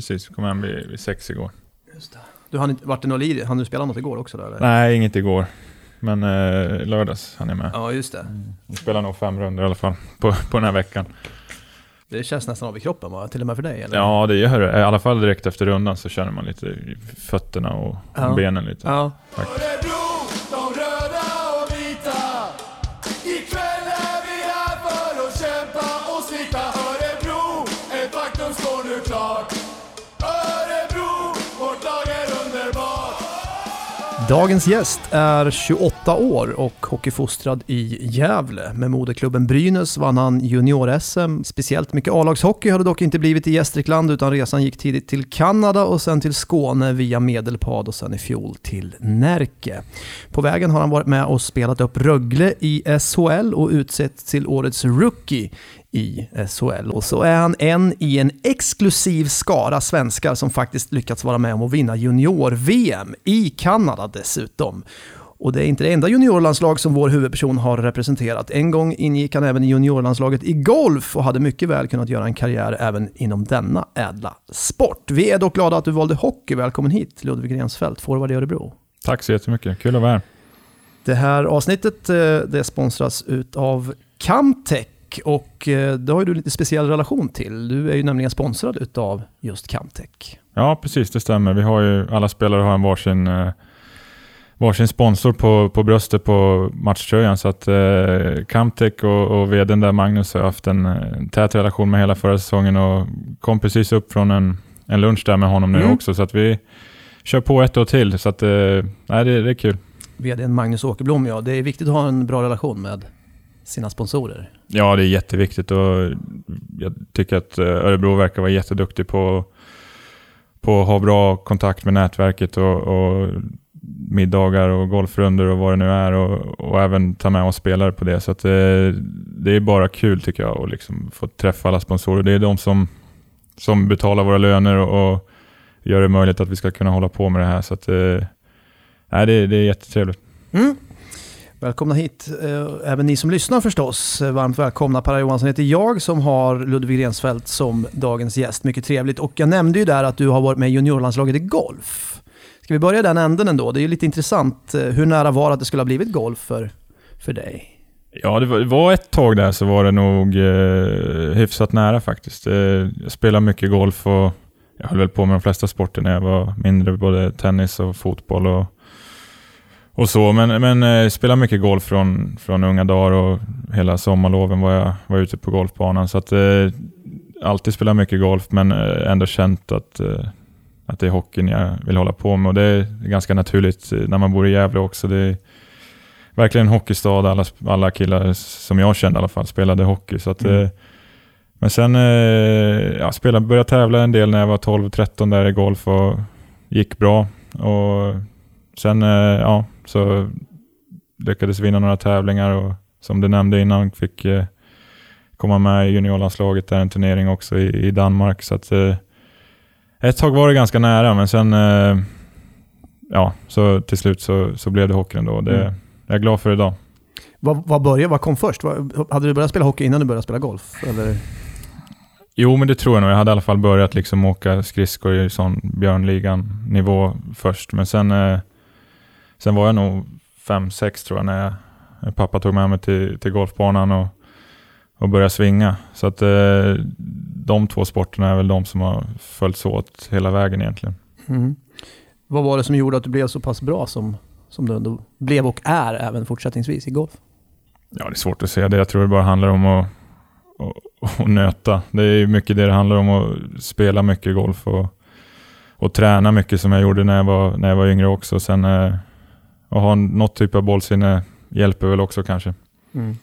precis. Kom hem vid, vid sex igår. Just det. Du hann inte, vart det något lir? Hann du spela något igår också då eller? Nej, inget igår. Men eh, lördags hann jag med. Ja, just det. Vi spelar nog fem runder i alla fall på, på den här veckan. Det känns nästan av i kroppen va? Till och med för dig eller? Ja, det gör det. I alla fall direkt efter rundan så känner man lite i fötterna och, Ja. och benen lite. Ja. Örebro, Dagens gäst är 28 år och hockeyfostrad i Gävle. Med moderklubben Brynäs vann han junior-SM. Speciellt mycket A-lagshockey har det dock inte blivit i Gästrikland utan resan gick tidigt till Kanada och sen till Skåne via Medelpad och sen i fjol till Närke. På vägen har han varit med och spelat upp Rögle i SHL och utsetts till årets rookie i SHL. Och så är han en i en exklusiv skara svenskar som faktiskt lyckats vara med om att vinna junior-VM i Kanada dessutom. Och det är inte det enda juniorlandslag som vår huvudperson har representerat. En gång ingick han även i juniorlandslaget i golf och hade mycket väl kunnat göra en karriär även inom denna ädla sport. Vi är dock glada att du valde hockey. Välkommen hit Ludvig Rensfeldt, forward i Örebro. Tack så jättemycket. Kul att vara här. Det här avsnittet eh, det sponsras av Camtech och eh, det har ju du lite speciell relation till. Du är ju nämligen sponsrad utav just Camtech. Ja, precis. Det stämmer. Vi har ju, alla spelare har en varsin, eh, varsin sponsor på, på bröstet på matchtröjan. Så att eh, Camtech och, och vdn där, Magnus, har haft en, en tät relation med hela förra säsongen och kom precis upp från en, en lunch där med honom nu Mm. också. Så att vi kör på ett år till. Så att, eh, nej, det, det är kul. VDn Magnus Åkerblom, ja. Det är viktigt att ha en bra relation med sina sponsorer. Ja, det är jätteviktigt och jag tycker att eh, Örebro verkar vara jätteduktig på, på att ha bra kontakt med nätverket och, och middagar och golfrundor och vad det nu är och, och även ta med oss spelare på det. Så att, eh, det är bara kul tycker jag att liksom få träffa alla sponsorer. Det är de som, som betalar våra löner och, och gör det möjligt att vi ska kunna hålla på med det här. Så att, eh, nej, det, det är jättetrevligt. Mm. Välkomna hit, eh, även ni som lyssnar förstås. Eh, varmt välkomna. Per Johansson heter jag som har Ludvig Rensfeldt som dagens gäst. Mycket trevligt. Och jag nämnde ju där att du har varit med i juniorlandslaget i golf. Ska vi börja i den änden ändå? Det är ju lite intressant. Eh, hur nära var det att det skulle ha blivit golf för, för dig? Ja, det var, det var ett tag där så var det nog eh, hyfsat nära faktiskt. Eh, jag spelade mycket golf och jag höll väl på med de flesta sporter när jag var mindre, både tennis och fotboll och, och så. Men, men eh, spelade mycket golf från, från unga dagar och hela sommarloven var jag var ute på golfbanan. Så att eh, alltid spelat mycket golf men eh, ändå känt att, eh, att det är hockeyn jag vill hålla på med. Och det är ganska naturligt eh, när man bor i Gävle också. Det är, verkligen en hockeystad. Alla, alla killar som jag kände i alla fall spelade hockey. Så att, Mm. eh, men sen eh, ja, spelade, började tävla en del när jag var 12-13 där i golf och gick bra. Och sen ja, så lyckades vinna några tävlingar och som du nämnde innan fick eh, komma med i juniorlandslaget där en turnering också i, i Danmark. Så att, eh, ett tag var det ganska nära men sen eh, ja, så till slut så, så blev det hockey ändå. Det, Mm. Jag är glad för idag. Vad, vad började, vad kom först? Vad, hade du börjat spela hockey innan du började spela golf? Eller? Jo, men det tror jag nog. Jag hade i alla fall börjat liksom åka skridskor i sån Björnligan-nivå först. Men sen, eh, sen var jag nog fem sex tror jag när, jag, pappa tog med mig till, till golfbanan och, och började svinga. Så att eh, de två sporterna är väl de som har följts åt hela vägen egentligen. Mm. Vad var det som gjorde att du blev så pass bra som, som du ändå blev och är även fortsättningsvis i golf? Ja, det är svårt att säga det. Jag tror det bara handlar om att, att, att nöta. Det är mycket det det handlar om, att spela mycket golf och, och träna mycket som jag gjorde när jag var, när jag var yngre också. Sen eh, att ha något typ av bollsinne hjälper väl också kanske. Mm.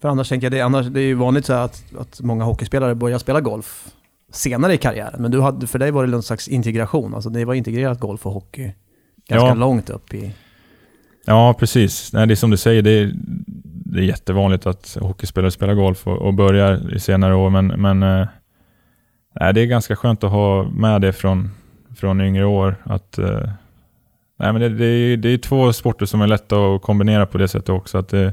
För annars tänker jag, det, annars, det är ju vanligt så att, att många hockeyspelare börjar spela golf senare i karriären. Men du hade, för dig var det någon slags integration, alltså det var integrerat golf och hockey ganska Ja. långt upp i... Ja, precis. Nej, det är som du säger, det är, det är jättevanligt att hockeyspelare spelar golf och, och börjar i senare år, men, men eh, nej, det är ganska skönt att ha med det från, från yngre år. Att, eh, nej, men det, det, är, det är två sporter som är lätta att kombinera på det sättet också. Att det,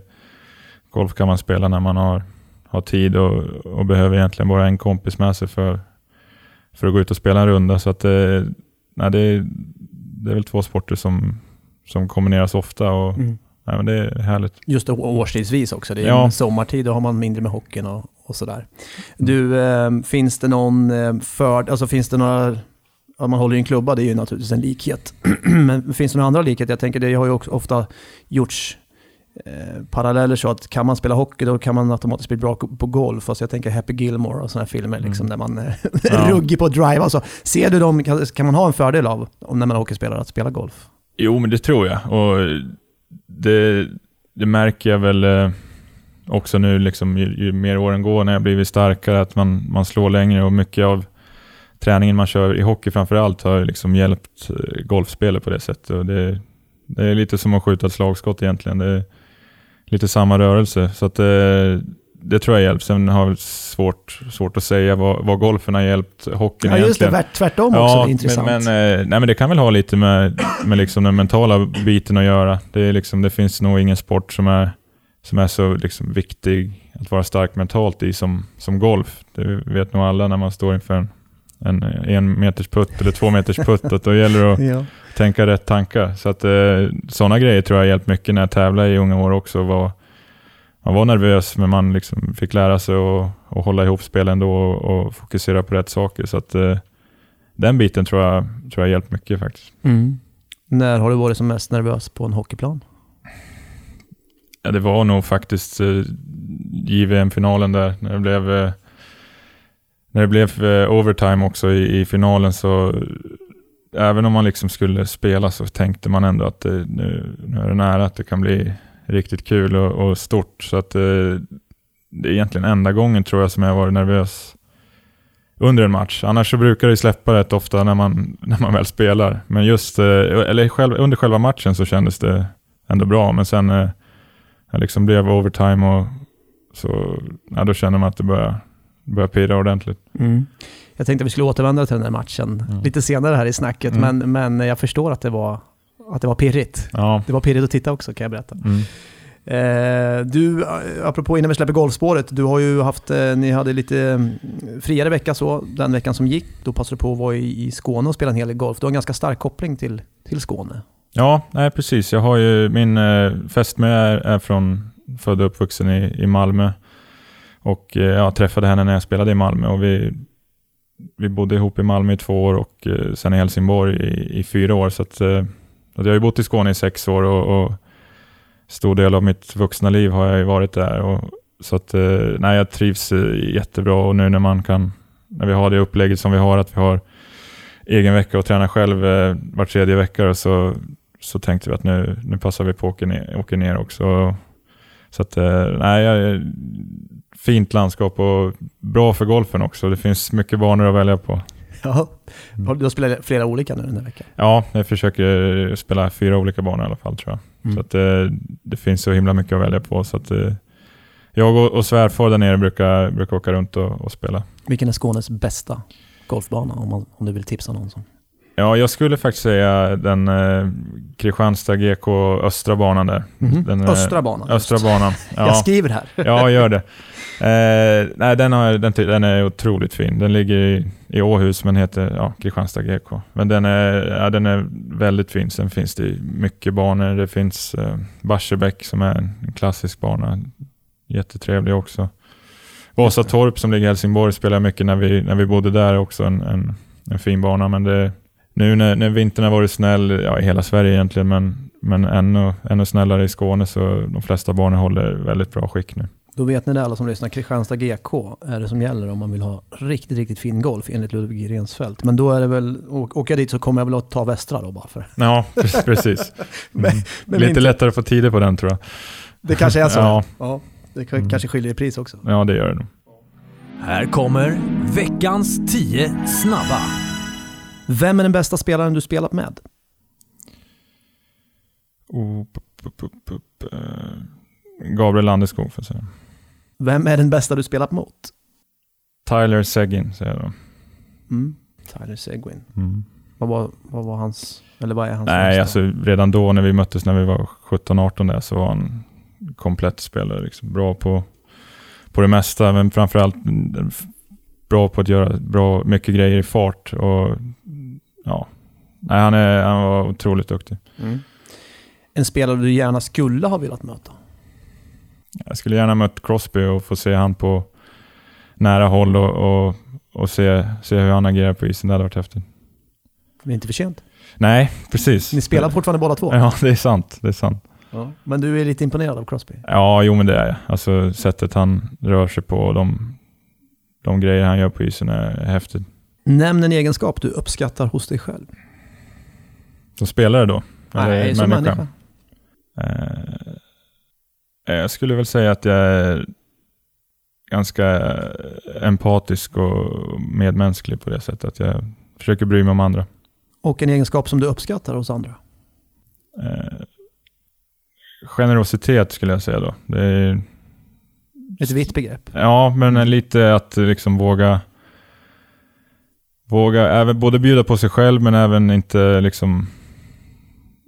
golf kan man spela när man har, har tid och, och behöver egentligen bara en kompis med sig för, för att gå ut och spela en runda. Så att, eh, nej, det, är, det är väl två sporter som, som kombineras ofta och Mm. nej, men det är härligt. Just det, årstidsvis också. Det är Ja. sommartid, då har man mindre med hockeyn och, och sådär. Du, eh, finns det någon eh, för, alltså finns det några, om man håller i en klubba, det är ju naturligtvis en likhet. Men finns det några andra likheter? Jag tänker, det har ju också ofta gjorts eh, paralleller så att kan man spela hockey då kan man automatiskt bli bra på golf. Alltså jag tänker Happy Gilmore och sådana här filmer liksom, där man är Ja. ruggig på drive. Alltså, ser du dem, kan, kan man ha en fördel av, om när man är hockeyspelare, att spela golf? Jo, men det tror jag. Och det, det märker jag väl eh, också nu, liksom, ju, ju mer åren går, när jag blivit starkare, att man, man slår längre och mycket av träningen man kör i hockey framför allt har liksom hjälpt eh, golfspelet på det sättet. Och det, det är lite som att skjuta ett slagskott egentligen. Det är lite samma rörelse. Så att det, det tror jag hjälper. Sen har jag svårt, svårt att säga vad, vad golfen har hjälpt hockeyn Ja, just det, egentligen. tvärt- tvärtom också, det är intressant. Men, men, eh, nej, men det kan väl ha lite med, med liksom den mentala biten att göra. Det, är liksom, det finns nog ingen sport som är, som är så liksom viktig att vara stark mentalt i som, som golf. Det vet nog alla när man står inför en, en, en meters putt eller två meters putt, att då gäller det att ja. tänka rätt tankar. Så att eh, sådana grejer tror jag har hjälpt mycket när jag tävlade i unga år också. Var, man var nervös, men man liksom fick lära sig att, att hålla ihop spel ändå och, och fokusera på rätt saker. Så att eh, den biten tror jag, tror jag hjälpt mycket faktiskt. Mm. När har du varit som mest nervös på en hockeyplan? Ja, det var nog faktiskt eh, JVM-finalen där, när det blev, eh, när det blev eh, overtime också i, i finalen. så Även om man liksom skulle spela så tänkte man ändå att det, nu, nu är det nära att det kan bli riktigt kul och, och stort. Så att eh, det är egentligen enda gången tror jag som jag har varit nervös under en match. Annars så brukar det släppa rätt ofta när man, när man väl spelar. Men just eller själv, under själva matchen så kändes det ändå bra. Men sen när det liksom blev overtime och så, ja, då känner man att det börjar, börjar pirra ordentligt. Jag tänkte att vi skulle återvända till den här matchen Mm. lite senare här i snacket, Mm. men, men jag förstår att det var, att det var pirrigt. Ja. Det var pirrigt att titta också kan jag berätta. Mm. Eh, du, eh, apropå innan vi släpper golfspåret, du har ju haft, eh, ni hade lite mm, friare vecka så, den veckan som gick. Då passade du på att vara i, i Skåne och spela en hel del golf. Du har en ganska stark koppling till, till Skåne. Ja, nej, precis. Jag har ju, min eh, fästmö är, är från, född och uppvuxen i, i Malmö. Och eh, jag träffade henne när jag spelade i Malmö och vi, vi bodde ihop i Malmö i två år och eh, sen i Helsingborg i, i fyra år. Så att, eh, att jag har ju bott i Skåne i sex år och, och stor del av mitt vuxna liv har jag ju varit där. Och, så att, nej, jag trivs jättebra och nu när man kan, när vi har det upplägget som vi har, att vi har egen vecka och tränar själv eh, var tredje vecka och så, så tänkte vi att nu, nu passar vi på att åka ner, åka ner också. Så att, nej, jag- fint landskap och bra för golfen också. Det finns mycket banor att välja på. Ja. Du har spelat flera olika nu den här veckan. Ja, jag försöker spela fyra olika banor i alla fall tror jag. Mm. Så att, eh, det finns så himla mycket att välja på. Så att, eh, jag och, och svärfar där nere brukar, brukar åka runt och, och spela. Vilken är Skånes bästa golfbana om, man, om du vill tipsa någon som? Ja, jag skulle faktiskt säga den eh, Kristianstad GK östra banan där. Mhm. Den, eh, Östra banan. Östra banan. Jag Ja, skriver här. ja gör det. Eh, nej, den, har, den, den är otroligt fin. Den ligger i, i Åhus men heter ja, Kristianstad GK. Men den är, ja, den är väldigt fin. Sen finns det mycket banor. Det finns eh, Barsebäck som är en klassisk bana. Jättetrevlig också. Vasatorp som ligger i Helsingborg spelar jag mycket när vi, när vi bodde där också. En, en, en fin bana. Men det, nu när, när vintern har varit snäll, ja, i hela Sverige egentligen, men, men ännu, ännu snällare i Skåne så de flesta banor håller väldigt bra skick nu. Då vet ni det alla som lyssnar. Kristianstad GK är det som gäller om man vill ha riktigt, riktigt fin golf enligt Ludvig Rensfeldt. Men då är det väl, åker jag dit så kommer jag väl att ta västra då bara för. Ja, precis. Men- Mm. men Lite min- lättare att få tider på den tror jag. Det kanske är så. Ja, Ja, det Mm. kanske skiljer i pris också. ja det gör det nog. Här kommer veckans 10 snabba. Vem är den bästa spelaren du spelat med? Oh, eh, Gabriel Landeskog får jag säga. Vem är den bästa du spelat mot? Tyler Seguin säger jag då. Mm. Tyler Seguin. Mm. Vad var, vad var hans, eller vad är hans Nej, alltså redan då när vi möttes när vi var 17-18 där så var han komplett spelare. Liksom. Bra på, på det mesta, men framförallt mm, bra på att göra bra, mycket grejer i fart. Och, ja. Nej, han, är, han var otroligt duktig. En spelare du gärna skulle ha velat möta? Jag skulle gärna mött Crosby och få se han på nära håll och, och, och se, se hur han agerar på isen. Det hade varit häftigt. Det är inte för sent. Nej, precis. Ni spelar fortfarande båda två? Ja, det är sant. Det är sant. Ja. Men du är lite imponerad av Crosby? Ja, jo men det är jag. Alltså sättet han rör sig på och de, de grejer han gör på isen är häftigt. Nämn en egenskap du uppskattar hos dig själv. Som spelare då? Nej, som människa. Eh, jag skulle väl säga att jag är ganska empatisk och medmänsklig på det sättet. Att jag försöker bry mig om andra. Och en egenskap som du uppskattar hos andra? Eh, generositet skulle jag säga då. Det är, Ett vitt begrepp. ja, men lite att liksom våga Våga även både bjuda på sig själv men även inte liksom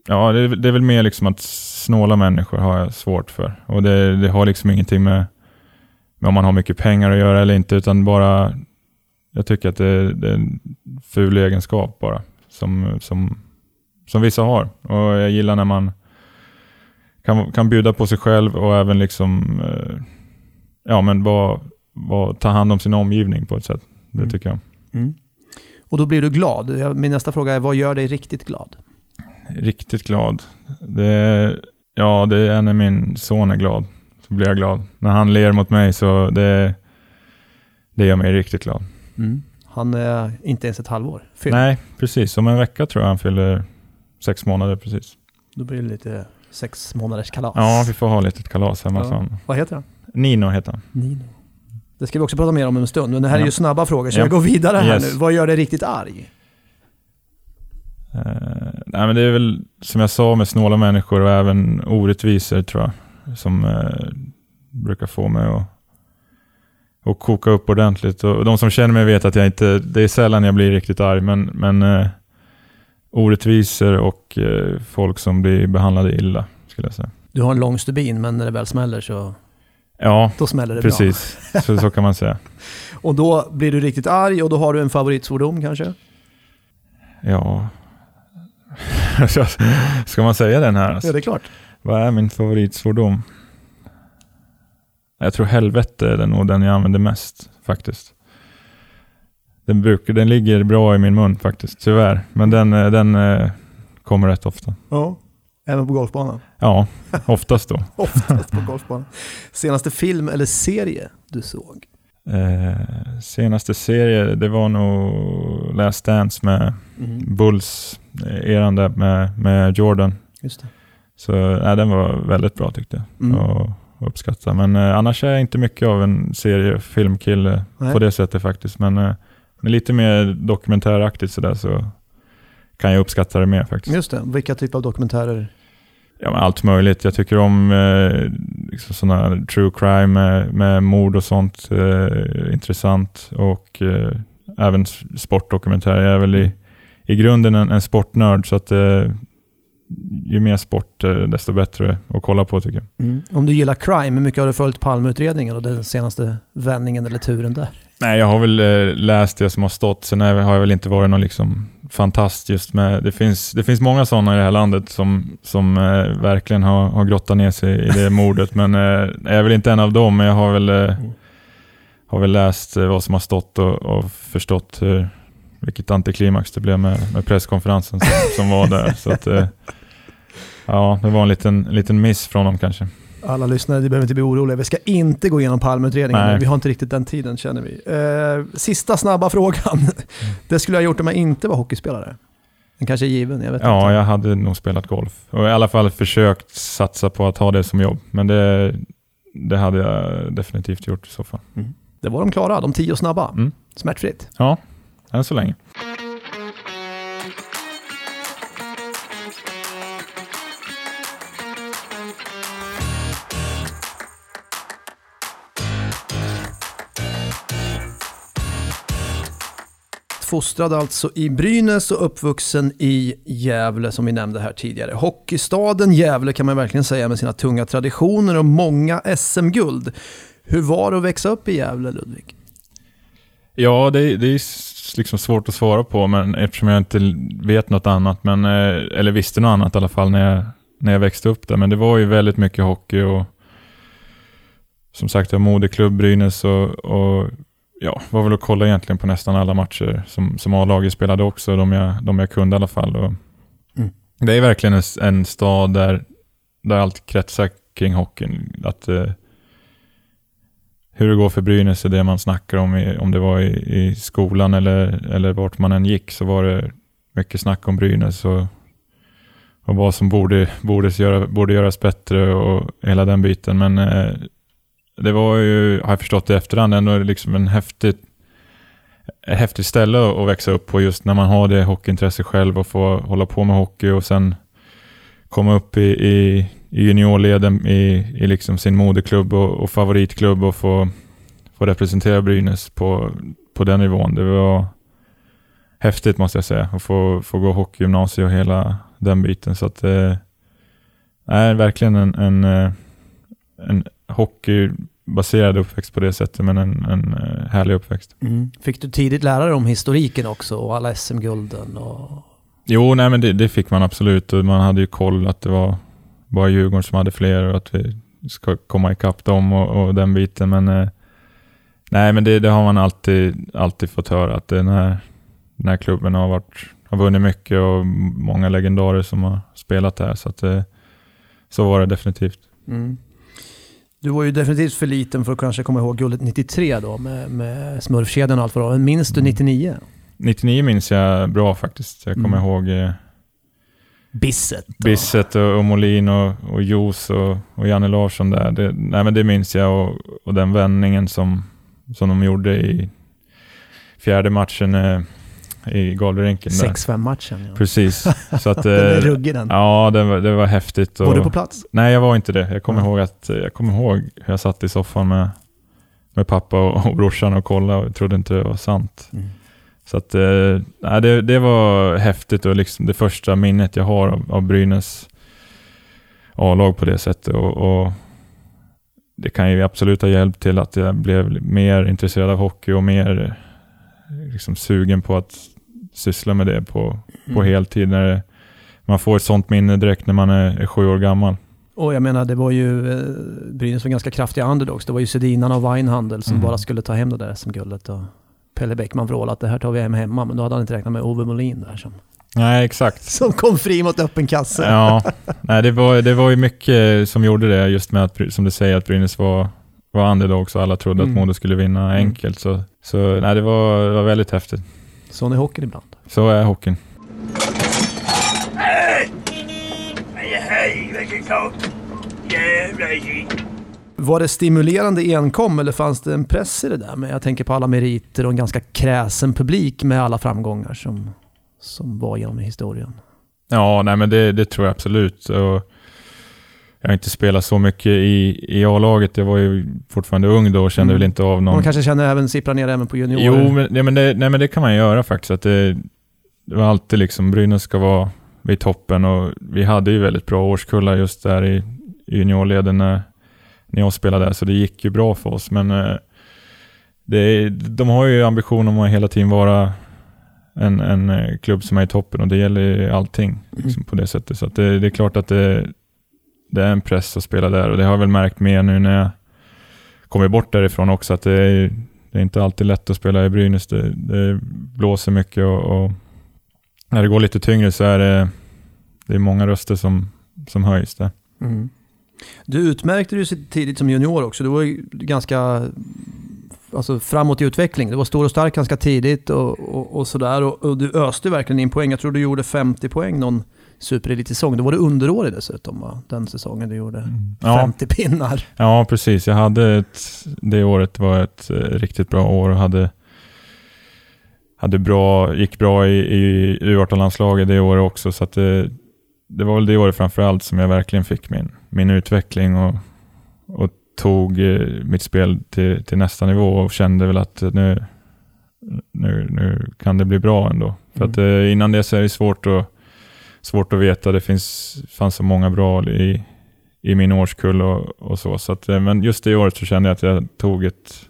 Ja, det, är- det är väl mer liksom att snåla människor har jag svårt för. Och det, det har liksom ingenting med, med om man har mycket pengar att göra eller inte, utan bara Jag tycker att det, det är en ful egenskap bara, som, som, som vissa har. Och jag gillar när man kan, kan bjuda på sig själv och även liksom eh, Ja, men bara, bara ta hand om sin omgivning på ett sätt. Det Mm. tycker jag. Och då blir du glad. Min nästa fråga är, vad gör dig riktigt glad? Riktigt glad. Det ja, det är när min son är glad. Så blir jag glad. När han ler mot mig så det, det gör mig riktigt glad. Han är inte ens ett halvår. Fyll. Nej, precis. Om en vecka tror jag han fyller sex månader precis. Då blir det lite sex månaders kalas. Ja, vi får ha lite kalas hemma. Ja. Vad heter han? Nino heter han. Nino. Det ska vi också prata mer om en stund, men det här är ju snabba frågor, så Ja. jag går vidare här Yes. nu. Vad gör dig riktigt arg? Eh, nej, men det är väl som jag sa med snåla människor och även orättvisor tror jag. Som eh, brukar få mig att, att koka upp ordentligt. Och de som känner mig vet att jag inte, det är sällan jag blir riktigt arg. Men, men eh, orättvisor och eh, folk som blir behandlade illa skulle jag säga. Du har en lång stubin, men när det väl smäller så Ja, då smäller det precis. Så, så kan man säga. bra. Och då blir du riktigt arg och då har du en favoritsvordom kanske? Ja. Ska man säga den här? Alltså? Ja, det är klart. Vad är min favoritsvordom? Jag tror helvete är nog den jag använder mest faktiskt. Den, brukar, den ligger bra i min mun faktiskt, tyvärr. Men den, eh, den eh, kommer rätt ofta. Ja. Även på golfbanan? Ja, oftast då. Oftast på golfbanan. Senaste film eller serie du såg? Eh, senaste serie, det var nog Last Dance med Bulls, eh, eran där med, med Jordan. Just det. Så nej, den var väldigt bra tyckte jag. Mm. Och uppskatta. Men eh, annars är jag inte mycket av en serie filmkille Nej. på det sättet faktiskt. Men, eh, men lite mer dokumentäraktigt sådär så kan jag uppskatta det mer faktiskt. Just det. Vilka typer av dokumentärer? Ja, men allt möjligt. Jag tycker om eh, liksom sådana true crime med, med mord och sånt. Eh, intressant. Och eh, även sportdokumentärer. Jag är väl i, i grunden en, en sportnörd så att eh, ju mer sport eh, desto bättre att kolla på tycker jag. Om du gillar crime, hur mycket har du följt Palmeutredningen och den senaste vändningen eller turen där? Nej, jag har väl eh, läst det som har stått. Sen har jag väl inte varit någon liksom fantast just med... Det finns, det finns många sådana i det här landet som, som eh, verkligen har, har grottat ner sig i det mordet. Men eh, jag är väl inte en av dem. Men jag har väl, eh, har väl läst eh, vad som har stått och, och förstått hur, vilket antiklimax det blev med, med presskonferensen som, som var där. Så att, eh, ja, det var en liten, en liten miss från dem kanske. Alla lyssnare, ni behöver inte bli oroliga. Vi ska inte gå igenom Palmeutredningen. Nej. Vi har inte riktigt den tiden känner vi. Eh, sista snabba frågan. Det skulle jag ha gjort om jag inte var hockeyspelare. Den kanske är given, jag vet Ja, inte. jag hade nog spelat golf. Och i alla fall försökt satsa på att ha det som jobb. Men det, det hade jag definitivt gjort i så fall. Det var de klara, de tio snabba. Mm. Smärtfritt. Ja, än så länge. Fostrad alltså i Brynäs och uppvuxen i Gävle som vi nämnde här tidigare. Hockeystaden Gävle kan man verkligen säga med sina tunga traditioner och många SM-guld. Hur var det att växa upp i Gävle, Ludvig? Ja, det, det är liksom svårt att svara på, men eftersom jag inte vet något annat, men, eh, eller visste något annat i alla fall när jag, när jag växte upp där. Men det var ju väldigt mycket hockey och som sagt, jag har moderklubb Brynäs och, och ja, var väl och kollade egentligen på nästan alla matcher som, som A-laget spelade också, de jag, de jag kunde i alla fall. Och Mm. Det är verkligen en, en stad där, där allt kretsar kring hockeyn. Att, eh, hur det går för Brynäs är det man snackar om, i, om det var i, i skolan eller, eller vart man än gick så var det mycket snack om Brynäs och, och vad som borde, borde, göra, borde göras bättre och hela den biten. Men eh, det var ju, har jag förstått i efterhand, ändå liksom en häftig, ett häftigt ställe att växa upp på just när man har det hockeyintresse själv och får hålla på med hockey och sen komma upp i, i, i juniorleden i, i liksom sin moderklubb och, och favoritklubb och få, få representera Brynäs på, på den nivån. Det var häftigt måste jag säga att få, få gå hockeygymnasium och hela den biten. Så att eh, är verkligen en, en, eh, en hockeybaserad uppväxt på det sättet, men en, en eh, härlig uppväxt. Fick du tidigt lära dig om historiken också och alla SM-gulden? Och... Jo, nej men det, det fick man absolut och man hade ju koll att det var bara Djurgården som hade fler och att vi ska komma ikapp dem och, och den biten. Men eh, nej, men det, det har man alltid, alltid fått höra att den här, den här klubben har, varit, har vunnit mycket och många legendarer som har spelat här. Så, att, eh, så var det definitivt. Mm. Du var ju definitivt för liten för att kanske komma ihåg guldet 93 då med, med smurfkedjan och allt vad det var. Men minns du Mm. 99? 99 minns jag bra faktiskt. Jag kommer Mm. ihåg eh, Bisset. och- Bisset och, och Molin och, och Jos och, och Janne Larsson där. Det, nej, men det minns jag och, och den vändningen som, som de gjorde i fjärde matchen eh, i Galverinken. där. 6-5 matchen. Ja. Precis. Så att, Den är eh, ruggig den. ja, det var, det var häftigt. Och, Var du på plats? Nej, jag var inte det. Jag kommer, Ja. ihåg, att, jag kommer ihåg hur jag satt i soffan med, med pappa och, och brorsan och kollade och trodde inte det var sant. Mm. Så att, eh, nej, det, det var häftigt och liksom det första minnet jag har av, av Brynäs A-lag på det sättet. Och, och det kan ju absolut ha hjälpt till att jag blev mer intresserad av hockey och mer eh, liksom, sugen på att syssla med det på, på Mm. heltid. När det, man får ett sånt minne direkt när man är, är sju år gammal. Och jag menar, det var ju, eh, Brynäs var ganska kraftiga underdogs. Det var ju Sedinan och Weinhandel som Mm. bara skulle ta hem det där SM-guldet. Och Pelle Bäckman vrålade att det här tar vi hem hemma, men då hade han inte räknat med Ove Molin där som, Nej, exakt. som kom fri mot öppen kasse. Ja, nej, det, var, det var ju mycket som gjorde det, just med att, som du säger, att Brynäs var, var underdogs och alla trodde Mm. att Modo skulle vinna enkelt. Så, så nej, det, var, det var väldigt häftigt. Sån är hockeyn ibland. Så är hockeyn. Var det stimulerande enkom eller fanns det en press i det där? Men jag tänker på alla meriter och en ganska kräsen publik med alla framgångar som, som var genom historien. Ja, nej, men det, det tror jag absolut. Och jag har inte spelat så mycket i, i A-laget. Jag var ju fortfarande ung då och kände Mm. väl inte av någon... Man kanske känner även, sipprar ner även på juniorer. Jo, men, ja, men, det, nej, men det kan man göra faktiskt. Att det, det var alltid liksom, Brynäs ska vara vid toppen och vi hade ju väldigt bra årskullar just där i, juniorleden när, när jag spelade där, så det gick ju bra för oss. Men eh, det, de har ju ambition om att hela tiden vara en, en eh, klubb som är i toppen och det gäller ju allting liksom, på det sättet. Så det, det är klart att det, det är en press att spela där och det har jag väl märkt mer nu när jag kommer bort därifrån också att det är, det är inte alltid lätt att spela i Brynäs. Det, det blåser mycket och, och när det går lite tyngre så är det, det är många röster som, som höjs där. Mm. Du utmärkte dig tidigt som junior också. Du var ju ganska alltså, framåt i utveckling. Du var stor och stark ganska tidigt och, och, och sådär. Och, och du öste verkligen in poäng. Jag tror du gjorde 50 poäng någon superelitsäsong. Då var du underårig dessutom va? Den säsongen du gjorde Ja, 50 pinnar. ja, precis. Jag hade ett, det året var ett eh, riktigt bra år och hade, hade bra, gick bra i, i U18-landslaget det året också. Så det, det var väl det året framförallt som jag verkligen fick min, min utveckling och, och tog eh, mitt spel till, till nästa nivå och kände väl att nu, nu, nu kan det bli bra ändå. För Mm. att eh, innan det så är det svårt att, svårt att veta. Det finns, fanns så många bra i, i min årskull och, och så. så att, eh, men just det året så kände jag att jag tog ett,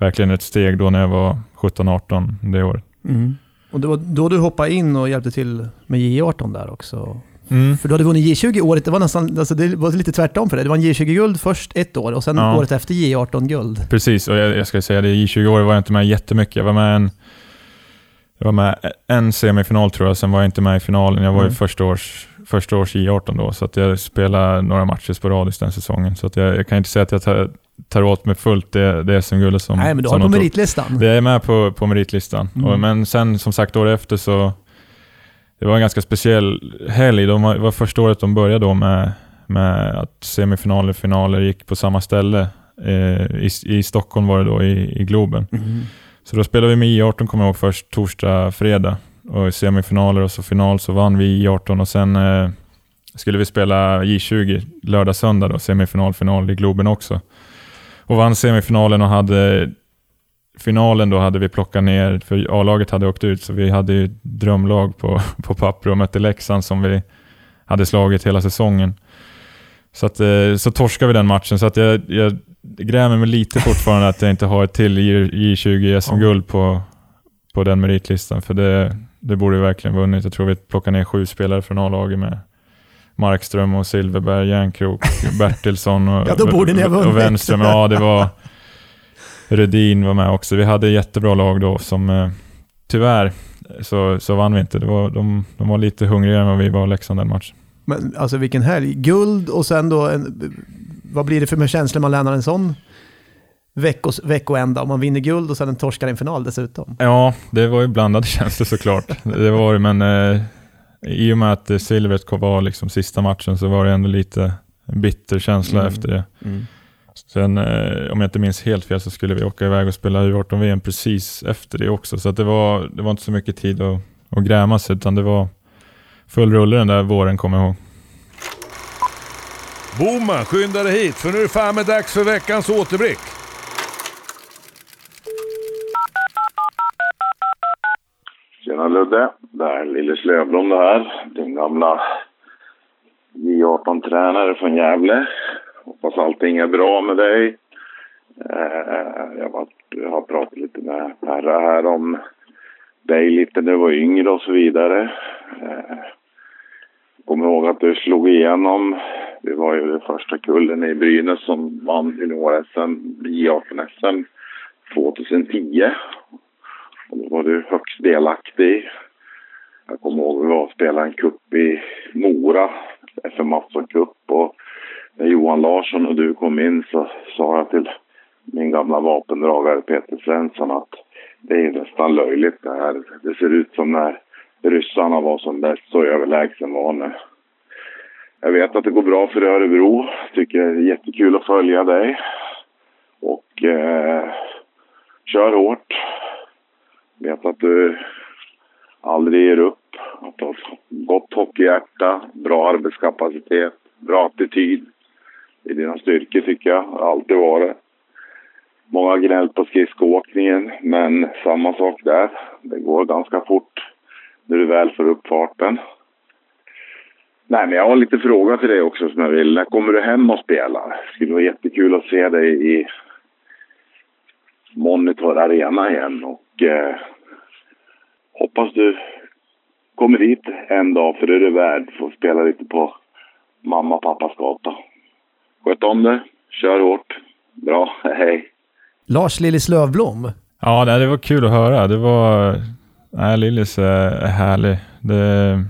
verkligen ett steg då när jag var 17-18 det året. Mm. Och det var då du hoppade in och hjälpte till med J18 där också? Mm. För du hade vunnit J20 året, det var nästan, alltså det var lite tvärtom för dig. Det var en J20-guld först ett år och sen Ja. året efter J18-guld. Precis, och jag, jag ska säga det, i 20 år var jag inte med jättemycket. Jag var med en, jag var med en semifinal tror jag, sen var jag inte med i finalen. Jag var ju Mm. första års, första års J18 då, så att jag spelade några matcher sporadiskt den säsongen. Så att jag, jag kan inte säga att jag tar, tar åt mig fullt det, det SM-guldet som Nej, men du har på meritlistan. Det är med på, på meritlistan. Mm. Och, men sen som sagt året efter så, det var en ganska speciell helg. De var, det var första året de började då med, med att semifinaler och finaler gick på samma ställe. Eh, i, I Stockholm var det då, i, i Globen. Mm. Så då spelade vi med I18 kommer jag ihåg först torsdag, fredag. Och i semifinaler och så final så vann vi I18 och sen eh, skulle vi spela J20 lördag, söndag då, semifinal, final i Globen också. Och vann semifinalen och hade finalen då hade vi plockat ner, för A-laget hade åkt ut, så vi hade ju ett drömlag på, på papper och mötte Leksand som vi hade slagit hela säsongen. Så, att, eh, så torskade vi den matchen, så att jag, jag grämer mig lite fortfarande att jag inte har ett till J- J20 SM-guld på, på den meritlistan, för det, det borde vi verkligen vunnit. Jag tror vi plockade ner sju spelare från A-laget med Markström och Silverberg, Järnkrok, Bertilsson och, Ja, då borde ni ha vunnit. och Wenström. Ja, det var... Rödin var med också. Vi hade jättebra lag då som eh, tyvärr så, så vann vi inte. Det var, de, de var lite hungrigare än vad vi var Leksand den matchen. Men alltså vilken helg. Guld och sen då, en, vad blir det för känslor man lämnar en sån veckos, veckoända? Om man vinner guld och sen en torskar i en final dessutom. Ja, det var ju blandade känslor såklart. det var det, men eh, i och med att eh, silvret var liksom sista matchen så var det ändå lite bitter känsla Mm. efter det. Sen, eh, om jag inte minns helt fel, så skulle vi åka iväg och spela U18-VM precis efter det också. Så det, var, det var inte så mycket tid att, att gräma sig, utan det var full rulle den där våren, kommer jag ihåg. Boman, skynda dig hit för nu är det fan med dags för veckans återblick. Tjena Ludde, det här är Lille Slövblom det här. Din gamla J18-tränare från Gävle. Hoppas allting är bra med dig. Eh, jag har pratat lite med Perra här om dig lite när du var yngre och så vidare. Eh, Kommer ihåg att du slog igenom. Vi var ju den första kullen i Brynäs som vann junior-SM, J18-SM 2010. Och då var du högst delaktig. Jag kommer ihåg att vi var och spelade en cup i Mora, FM Mattsson Cup. Och när Johan Larsson och du kom in så sa jag till min gamla vapendragare Peter Svensson att det är nästan löjligt det här. Det ser ut som när ryssarna var som bäst, så överlägsen var nu. Jag vet att det går bra för Örebro. Tycker det är jättekul att följa dig. Och eh, kör hårt. Vet att du aldrig ger upp. Att du har ett gott hockeyhjärta, bra arbetskapacitet, bra attityd. Det är dina styrkor tycker jag. Har alltid varit. Många har gnällt på skridskoåkningen, men samma sak där. Det går ganska fort när du väl får upp farten. Nej, men jag har lite frågor till dig också som jag vill. När kommer du hem och spelar? Det skulle vara jättekul att se dig i Monitor Arena igen och eh, hoppas du kommer dit en dag för det är du värd för att spela lite på mamma och pappas gata. Sköt om det, kör hårt. Bra, hej. Lars Lillis Lövblom. Ja, nej, det var kul att höra. Det var... Nej, Lillis är, härlig. Det,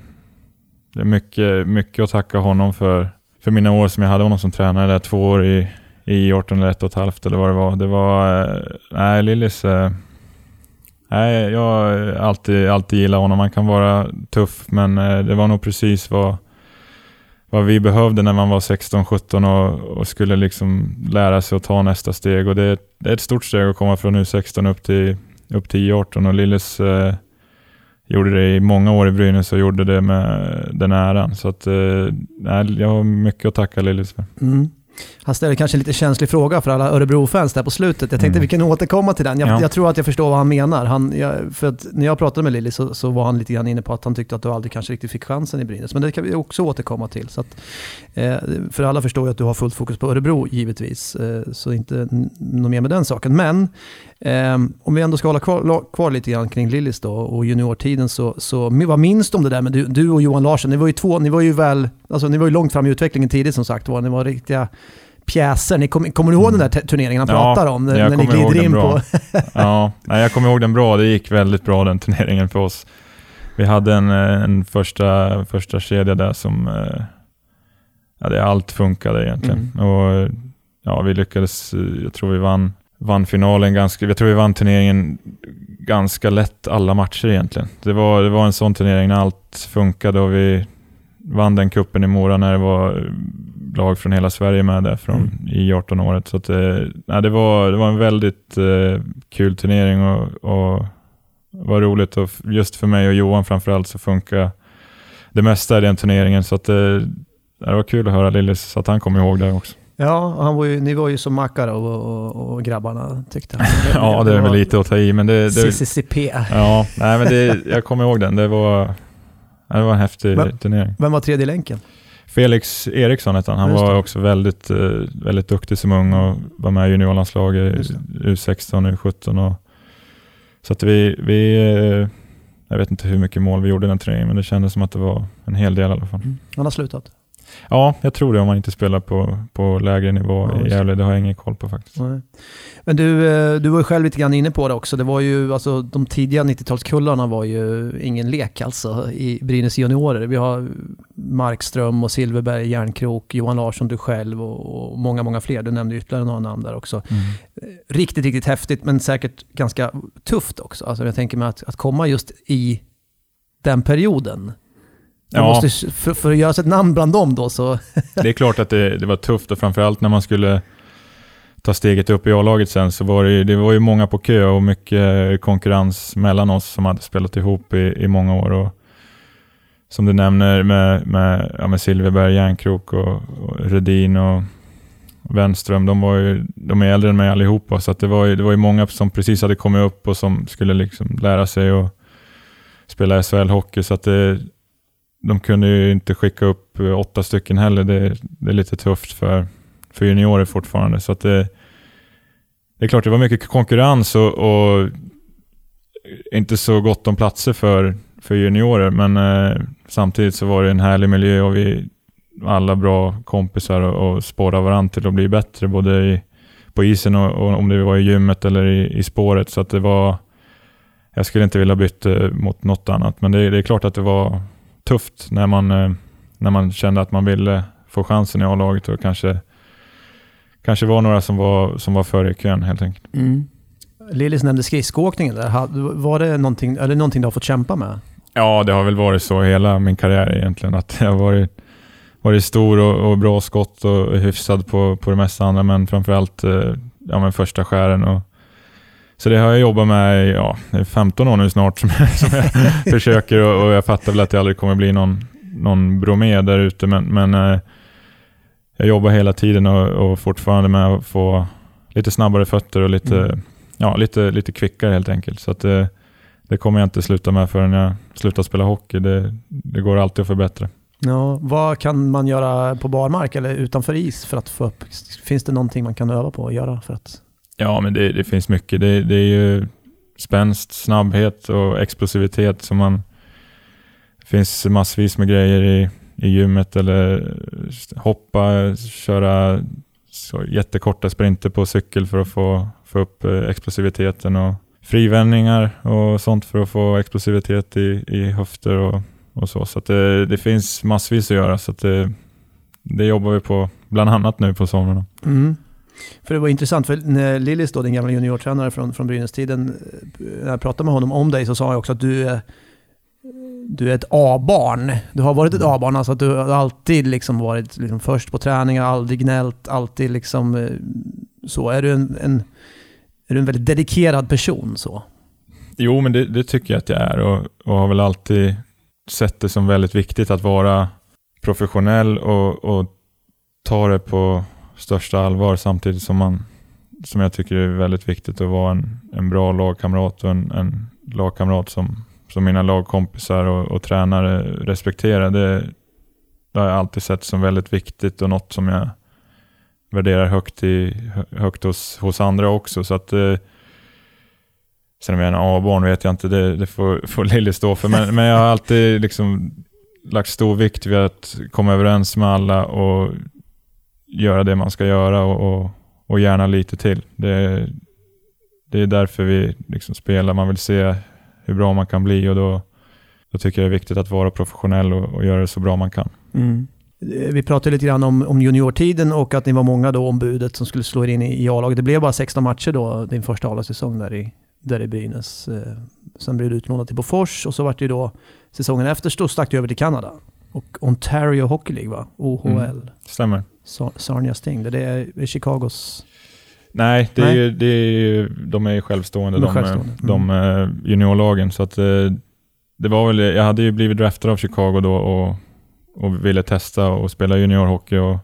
det är mycket, mycket att tacka honom för, för mina år som jag hade honom som tränare. Där, två år i, i 18 eller ett och ett halvt eller vad det var. Det var... Eh, nej, Lillis... Eh, nej, jag har alltid, alltid gillat honom. Han kan vara tuff, men eh, det var nog precis vad, vad vi behövde när man var 16-17 och, och skulle liksom lära sig att ta nästa steg. Och det, är- det är ett stort steg att komma från U16 upp till, upp till I18 och Lillis eh, gjorde det i många år i Brynäs och gjorde det med den äran. Så att, eh, nej, jag har mycket att tacka Lillis för. Mm. Han ställer kanske en lite känslig fråga för alla Örebro-fans där på slutet. Jag tänkte Mm. vi kan återkomma till den. Jag, Ja. jag tror att jag förstår vad han menar. Han, jag, för att när jag pratade med Lilly så, så var han lite grann inne på att han tyckte att du aldrig kanske riktigt fick chansen i Brynäs. Men det kan vi också återkomma till. Så att, eh, för alla förstår ju att du har fullt fokus på Örebro givetvis. Eh, så inte något mer med den saken. Men eh, om vi ändå ska hålla kvar, kvar lite grann kring Lillis då och juniortiden så, så vad minns du om det där med du, du och Johan Larsson? Ni var ju två, ni var ju väl, alltså ni var ju långt fram i utvecklingen tidigt som sagt var. Ni var riktiga pjäser. Ni kom, kommer du ihåg den där turneringen han. Ja, pratar om? När, när ni glider in den på... bra. Ja, nej, jag kommer ihåg den bra. Det gick väldigt bra den turneringen för oss. Vi hade en, eh, en första, första kedja där som... eh, Ja, det allt funkade egentligen. Mm. Och ja, vi lyckades, eh, jag tror vi vann, vann finalen ganska, jag tror vi vann turneringen ganska lätt alla matcher egentligen. Det var, det var en sån turnering när allt funkade och vi vann den kuppen i Mora när det var lag från hela Sverige med där från, Mm. i 18-året. Så att, eh, nej, det, var, det var en väldigt eh, kul turnering och, och var roligt. Och just för mig och Johan framförallt så funkar det mesta i den turneringen. Så att, eh, det var kul att höra Lillis, så att han kom ihåg det också. Ja, han var ju, ni var ju som mackare och, och, och grabbarna tyckte han. Ja, det är väl lite att ta i, men det... det CCCP. ja, nej, men det, jag kommer ihåg den. Det var, det var en häftig Men- turnering. Vem var tredje länken? Felix Eriksson hette han. Han Just var det. också väldigt, eh, väldigt duktig som ung och var med i juniorlandslaget Just U16 U17. Och, så att vi, vi eh, jag vet inte hur mycket mål vi gjorde i den turneringen, men det kändes som att det var en hel del i alla fall. Han har slutat. Ja, jag tror det om man inte spelar på, på lägre nivå Ja, i. Gävle. Det har jag ingen koll på faktiskt. Nej. Men du, eh, du var ju själv lite grann inne på det också. Det var ju, alltså, de tidiga 90-talskullarna var ju ingen lek alltså i Brynäs juniorer. Vi har Markström och Silverberg, Järnkrok, Johan Larsson, du själv och, och många, många fler. Du nämnde ytterligare några namn där också. Riktigt, riktigt häftigt men säkert ganska tufft också. Alltså jag tänker mig att, att komma just i den perioden. Ja. Måste, för, för att göra sig ett namn bland dem då så... Det är klart att det, det var tufft och framförallt när man skulle ta steget upp i A-laget sen så var det, ju- det var ju många på kö och mycket konkurrens mellan oss som hade spelat ihop i, i många år. Och som du nämner med, med, ja, med Silverberg, Järnkrok och, och Redin och Wenström, de, var ju, de är äldre än mig allihopa så det, var ju, det var ju många som precis hade kommit upp och som skulle liksom lära sig att spela SHL-hockey. Så att det, de kunde ju inte skicka upp eh, åtta stycken heller. Det, det är lite tufft för, för juniorer fortfarande. Så att det, det är klart, det var mycket konkurrens och, och inte så gott om platser för, för juniorer. Men eh, samtidigt så var det en härlig miljö och vi alla bra kompisar och, och spårade varandra till att bli bättre. Både i, på isen och, och om det var i gymmet eller i, i spåret. Så att det var... Jag skulle inte vilja byta mot något annat. Men det, det är klart att det var tufft när man, eh, när man kände att man ville få chansen i A-laget och kanske, kanske var några som var, som var före i kön helt enkelt. Lillis nämnde skridskoåkningen där. Var det någonting, eller någonting du har fått kämpa med? Ja, det har väl varit så hela min karriär egentligen. Att jag har varit, varit stor och, och bra skott och hyfsad på, på det mesta andra, men framförallt eh, ja, men första skären. Och, så det har jag jobbat med i ja, det är 15 år nu snart som jag, som jag försöker och, och jag fattar väl att det aldrig kommer bli någon, någon bromé där ute, men, men eh, jag jobbar hela tiden och, och fortfarande med att få lite snabbare fötter och lite, Mm. ja, lite, lite kvickare helt enkelt. Så att, eh, det kommer jag inte sluta med förrän jag slutar spela hockey. Det, det går alltid att förbättra. Ja, vad kan man göra på barmark eller utanför is för att få upp? Finns det någonting man kan öva på och göra för att... Ja, men det, det finns mycket. Det, det är ju spänst, snabbhet och explosivitet som man... Det finns massvis med grejer i, i gymmet eller hoppa, köra så jättekorta sprinter på cykel för att få, få upp eh, explosiviteten och frivändningar och sånt för att få explosivitet i, i höfter och, och så. Så att det, det finns massvis att göra. Så att det, det jobbar vi på, bland annat nu på somrarna. Mm. För det var intressant, för när Lillis då, din gamla juniortränare från, från Brynäs-tiden, eh, när jag pratade med honom om dig så sa han också att du är, du är ett A-barn. Du har varit ett A-barn, alltså att du har alltid liksom varit liksom först på träningar, aldrig gnällt, alltid liksom eh, så. Är du en, en, är du en väldigt dedikerad person så? Jo, men det, det tycker jag att jag är och, och har väl alltid sett det som väldigt viktigt att vara professionell och, och ta det på största allvar samtidigt som man som jag tycker är väldigt viktigt att vara en, en bra lagkamrat och en, en lagkamrat som, som mina lagkompisar och, och tränare respekterar. Det, det har jag alltid sett som väldigt viktigt och något som jag värderar högt, i, högt hos, hos andra också. Så att, eh, sen om jag är en A-barn vet jag inte, det, det får, får Lilly stå för. Men, men jag har alltid liksom lagt stor vikt vid att komma överens med alla och göra det man ska göra och, och, och gärna lite till. Det, det är därför vi liksom spelar. Man vill se hur bra man kan bli och då, då tycker jag det är viktigt att vara professionell och, och göra det så bra man kan. Mm. Vi pratade lite grann om, om juniortiden och att ni var många då ombudet som skulle slå er in i, i A-laget. Det blev bara 16 matcher då, din första A-lagssäsong där i, där i Brynäs. Eh, sen blev du utlånad till Bofors och så vart det då säsongen efter så stack du över till Kanada. Och Ontario Hockey League va? OHL. Mm. Stämmer. Sa Sarnia Sting, det är Chicagos... Nej, det är, Nej. det är, de är självstående, de, är självstående. de, mm. de juniorlagen. Så att, eh, det var väl, jag hade ju blivit draftad av Chicago då och, och ville testa och spela juniorhockey. Och,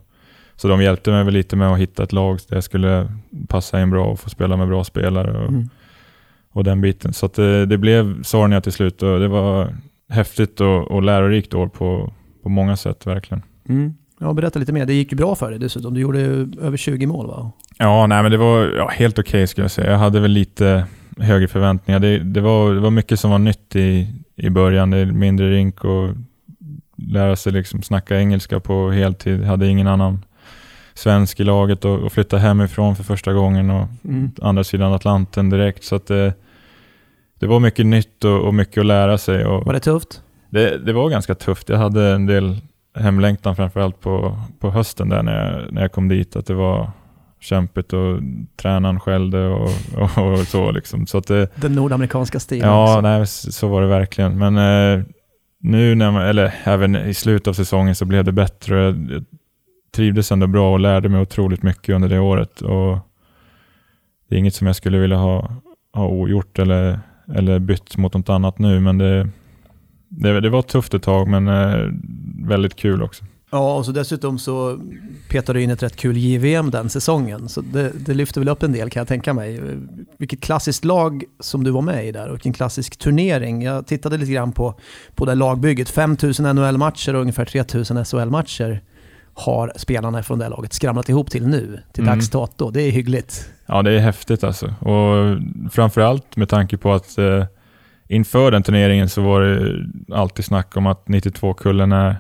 så de hjälpte mig väl lite med att hitta ett lag där jag skulle passa in bra och få spela med bra spelare och, mm. och den biten. Så det, eh, det blev Sarnia till slut och det var häftigt och, och lärorikt år på, på många sätt verkligen. Mm. Ja, berätta lite mer. Det gick ju bra för dig dessutom. Du gjorde över 20 mål va? Ja, nej men det var ja, helt okej okay, skulle jag säga. Jag hade väl lite högre förväntningar. Det, det, var, det var mycket som var nytt i, i början. Det är mindre rink och lära sig liksom snacka engelska på heltid. Jag hade ingen annan svensk i laget och, och flytta hemifrån för första gången och mm. andra sidan Atlanten direkt. Så att det, det var mycket nytt och, och mycket att lära sig. Och var det tufft? Det, det var ganska tufft. Jag hade en del hemlängtan framförallt på, på hösten där när jag, när jag kom dit. Att det var kämpigt och tränaren skällde och, och, och så. Liksom. så att det, Den nordamerikanska stilen Ja, också. nej, så var det verkligen. Men eh, nu, när man, eller även i slutet av säsongen, så blev det bättre. Jag, jag trivdes ändå bra och lärde mig otroligt mycket under det året. Och det är inget som jag skulle vilja ha, ha ogjort eller, eller bytt mot något annat nu, men det, det, det var tufft ett tag, men eh, väldigt kul också. Ja, och så dessutom så petade du in ett rätt kul JVM den säsongen. Så det, det lyfter väl upp en del kan jag tänka mig. Vilket klassiskt lag som du var med i där och vilken klassisk turnering. Jag tittade lite grann på, på det lagbygget. 5000 NHL-matcher och ungefär 3000 SHL-matcher har spelarna från det laget skramlat ihop till nu, till mm. dags dato. Det är hyggligt. Ja, det är häftigt alltså. Och framförallt med tanke på att eh, inför den turneringen så var det alltid snack om att 92-kullen är,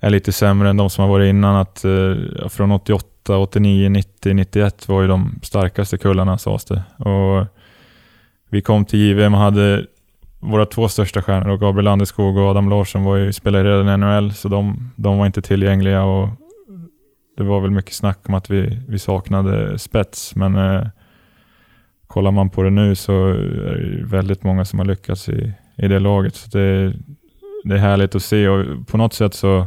är lite sämre än de som har varit innan. Att, eh, från 88, 89, 90, 91 var ju de starkaste kullarna sades det. Och vi kom till JVM och hade våra två största stjärnor, Gabriel Landeskog och Adam Larsson, var ju, spelade redan i NHL, så de, de var inte tillgängliga. Och det var väl mycket snack om att vi, vi saknade spets, men eh, kollar man på det nu så är det väldigt många som har lyckats i, i det laget. Så det, det är härligt att se och på något sätt så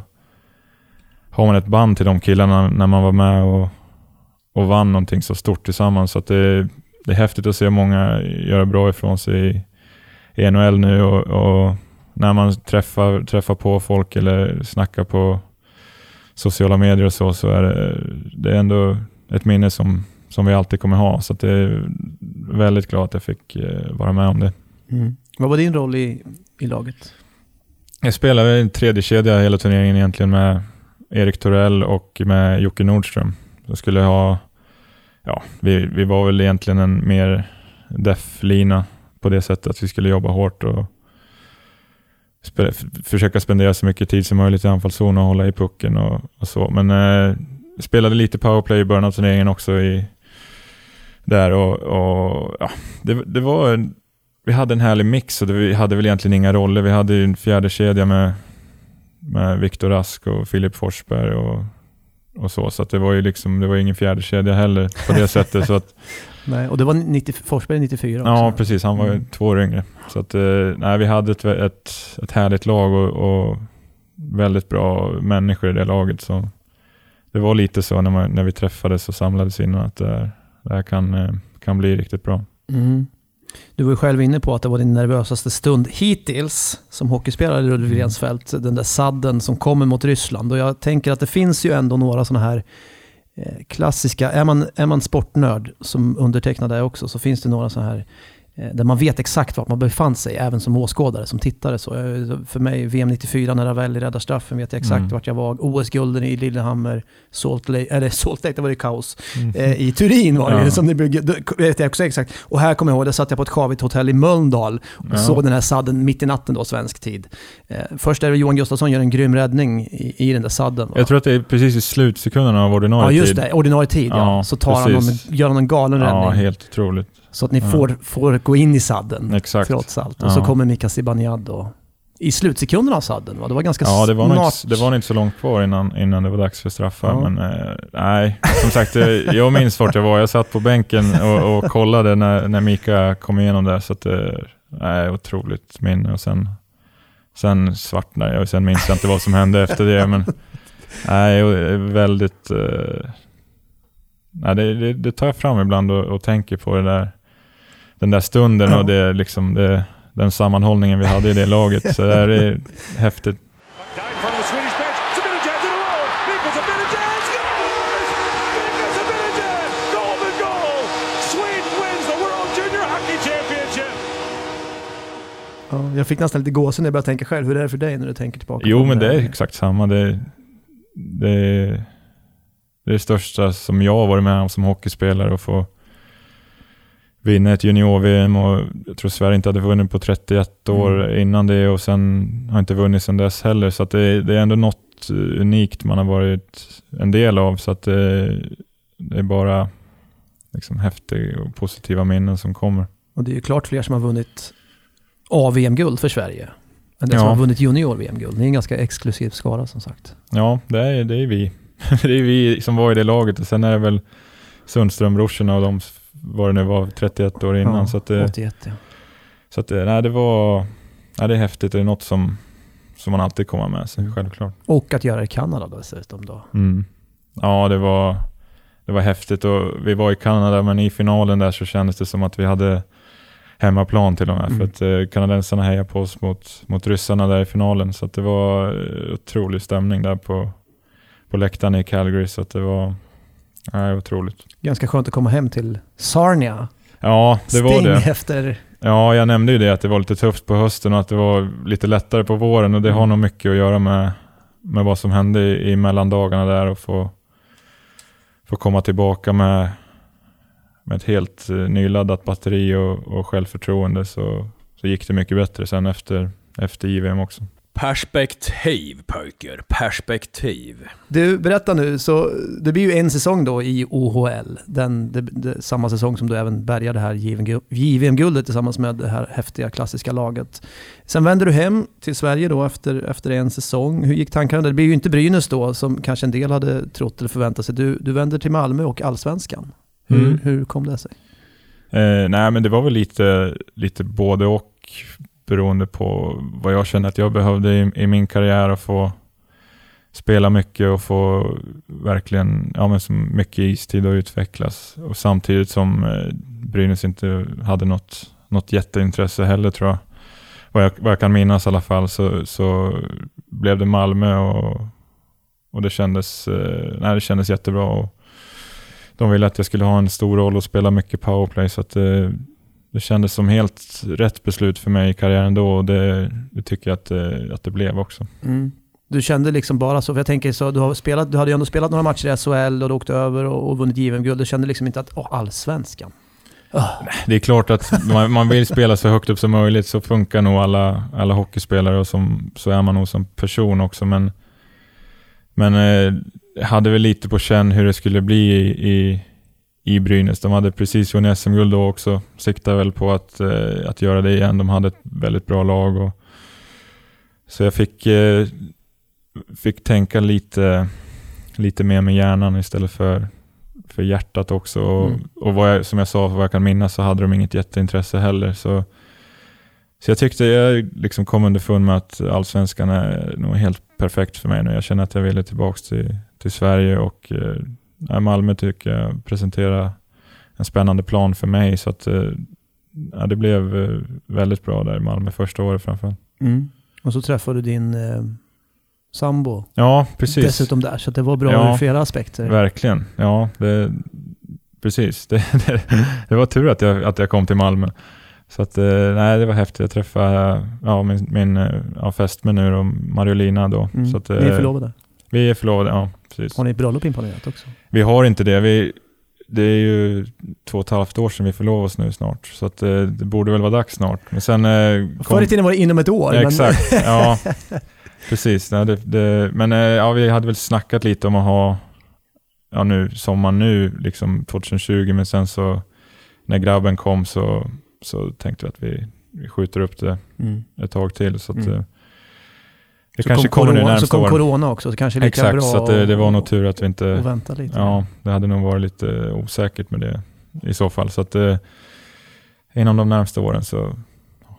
har man ett band till de killarna när man var med och, och vann någonting så stort tillsammans. Så det, det är häftigt att se många göra bra ifrån sig i, i NHL nu och, och, när man träffar, träffar på folk eller snackar på sociala medier och så, så är det, det är ändå ett minne som som vi alltid kommer ha. Så det är väldigt glad att jag fick eh, vara med om det. Mm. Vad var din roll i, i laget? Jag spelade en tredje kedja hela turneringen egentligen med Erik Torell och med Jocke Nordström. Så skulle ha, ja, vi, vi var väl egentligen en mer def-lina på det sättet att vi skulle jobba hårt och spe, försöka spendera så mycket tid som möjligt i anfallszon och hålla i pucken och, och så. Men eh, spelade lite powerplay i början av turneringen också i, där och, och ja, det, det var en, vi hade en härlig mix och det, vi hade väl egentligen inga roller. Vi hade en fjärde kedja med, med Viktor Rask och Filip Forsberg och, och så. Så det var ju liksom, det var ingen fjärde kedja heller på det sättet. Så att, nej, och det var 90, Forsberg 94 också? Ja, precis. Han var ju mm. två år yngre. Så att, eh, nej, vi hade ett, ett, ett härligt lag och, och väldigt bra människor i det laget. Så det var lite så när, man, när vi träffades och samlades innan att det här, det här kan, eh, kan bli riktigt bra. Mm. Du var ju själv inne på att det var din nervösaste stund hittills som hockeyspelare i Ludvig Rensfeldt. Den där sadden som kommer mot Ryssland. Och jag tänker att det finns ju ändå några sådana här eh, klassiska, är man, är man sportnörd som undertecknad är också så finns det några så här där man vet exakt vart man befann sig, även som åskådare, som tittare. Så, eh, för mig, VM 94 när Ravelli räddar straffen, vet jag exakt Mm. vart jag var. OS-gulden i Lillehammer, Salt Lake, eller Salt Lake, det var det kaos. Mm. Eh, I Turin var det ju, Ja. som ni bygger, det vet jag också exakt. Och här kommer jag ihåg, där satt jag på ett sjavigt hotell i Mölndal och Ja. såg den här sadden mitt i natten då, svensk tid. Eh, först är det Johan Gustafsson gör en grym räddning i, i den där sadden. va? Jag tror att det är precis i slutsekunderna av Ja, ordinarie just tid. det. Ordinarie tid, ja. Ja, Så tar han någon, gör han en galen Ja, räddning. helt otroligt. Så att ni Ja. får, får gå in i sadden, Exakt. trots allt. Och Ja. så kommer Mika Zibanejad. I slutsekunderna av sadden, va? Det var ganska Ja, det var, snart. inte, det var inte så långt kvar innan, innan det var dags för straffar. Ja. Men eh, nej, som sagt, eh, jag minns vart jag var. Jag satt på bänken och, och kollade när, när Mika kom igenom där. Så att, eh, nej, otroligt minne. Och sen, sen svartnade jag och sen minns jag inte vad som hände efter det. Men nej, väldigt... Eh, nej, det, det, det tar jag fram ibland och, och tänker på det där, den där stunden och det, liksom det, den sammanhållningen vi hade i det laget. Så det är häftigt. Ja, jag fick nästan lite gåshud när jag började tänka själv. Hur är det för dig när du tänker tillbaka? Jo, men det är exakt samma. Det, det, är- det är det största som jag har varit med om som hockeyspelare och få vinna ett junior-VM och jag tror Sverige inte hade vunnit på 31 år Mm. innan det och sen har inte vunnit sedan dess heller. Så det, det är ändå något unikt man har varit en del av. Så att det, det är bara liksom häftiga och positiva minnen som kommer. Och det är ju klart fler som har vunnit A-VM-guld för Sverige. Än det Ja. som har vunnit junior-VM-guld. Det är en ganska exklusiv skara som sagt. Ja, det är, det är vi. det är vi som var i det laget och sen är det väl Sundström-brorsorna och de, vad det nu var, 31 år innan. Ja, så att det, 81 ja. så att nej, det var, nej, det är häftigt. Det är något som, som man alltid kommer med sig, självklart. Och att göra det i Kanada dessutom då. Mm. Ja, det var, det var häftigt och vi var i Kanada men i finalen där så kändes det som att vi hade hemmaplan till och med. Mm. För att eh, kanadensarna hejade på oss mot, mot ryssarna där i finalen. Så det var eh, otrolig stämning där på, på läktaren i Calgary. Så att det var nej, otroligt. Ganska skönt att komma hem till Sarnia. Ja, det var Sting det. efter... Ja, jag nämnde ju det att det var lite tufft på hösten och att det var lite lättare på våren och det har Mm. nog mycket att göra med, med vad som hände i, i mellandagarna där och få, få komma tillbaka med, med ett helt eh, nyladdat batteri och, och självförtroende så, så gick det mycket bättre sen efter, efter JVM också. Perspektiv pojkar, perspektiv. Du, berätta nu, så det blir ju en säsong då i OHL. Den, det, det, samma säsong som du även bärgade det här JVM-guldet tillsammans med det här häftiga klassiska laget. Sen vänder du hem till Sverige då efter, efter en säsong. Hur gick tankarna där? Det blir ju inte Brynäs då, som kanske en del hade trott eller förväntat sig. Du, du vänder till Malmö och Allsvenskan. Hur, Mm. hur kom det sig? Eh, nej, men det var väl lite, lite både och beroende på vad jag kände att jag behövde i, i min karriär och få spela mycket och få verkligen ja, men så mycket istid och utvecklas. Och samtidigt som eh, Brynäs inte hade något, något jätteintresse heller tror jag. Vad jag, vad jag kan minnas i alla fall så, så blev det Malmö och, och det, kändes, eh, nej, det kändes jättebra. Och, de ville att jag skulle ha en stor roll och spela mycket powerplay så att det, det kändes som helt rätt beslut för mig i karriären då och det, det tycker jag att det, att det blev också. Mm. Du kände liksom bara så, för jag tänker så, du, har spelat, du hade ju ändå spelat några matcher i SHL och du åkte över och, och vunnit JVM-guld. Du kände liksom inte att, åh, allsvenskan. Det är klart att man, man vill spela så högt upp som möjligt så funkar nog alla, alla hockeyspelare och som, så är man nog som person också men men eh, hade väl lite på känn hur det skulle bli i, i, i Brynäs. De hade precis vunnit SM-guld då också. Siktade väl på att, eh, att göra det igen. De hade ett väldigt bra lag. Och, så jag fick, eh, fick tänka lite, lite mer med hjärnan istället för, för hjärtat också. Och, Mm. och vad jag, som jag sa, vad jag kan minnas så hade de inget jätteintresse heller. Så, så jag tyckte jag liksom kom underfund med att allsvenskan är nog helt perfekt för mig nu. Jag känner att jag ville tillbaka till, till Sverige och eh, Malmö tycker jag presenterar en spännande plan för mig. Så att eh, ja, det blev eh, väldigt bra där i Malmö första året framförallt. Mm. Och så träffade du din eh, sambo Ja, precis. dessutom där. Så att det var bra Ja. ur flera aspekter. Verkligen. Ja, det, precis. Det, det, det var tur att jag, att jag kom till Malmö. Så att, eh, nej, det var häftigt. Jag träffade ja, min, min ja, fästmö nu och Mariolina då. Mm. Så att, Ni är förlovade. Vi är förlovade, ja. Precis. Har ni bröllop inplanerat också? Vi har inte det. Vi, det är ju två och ett halvt år sedan vi förlovade oss nu snart. Så att, eh, det borde väl vara dags snart. Men sen... eh, kom- Förr i tiden var det inom ett år. Ja, men- Exakt, ja. Precis. Nej, det, det, men eh, ja, vi hade väl snackat lite om att ha, ja nu, sommaren nu, liksom 2020, men sen så när grabben kom så, så tänkte vi att vi, vi skjuter upp det Mm. ett tag till. Så att, Mm. Eh, det Så kanske kom kommer nu corona, Så närmsta kom åren. corona också, så kanske lika Exakt, bra så att det, det var nog tur att vi inte... att vänta lite. Ja, det hade nog varit lite osäkert med det i så fall. Så att eh, inom de närmsta åren så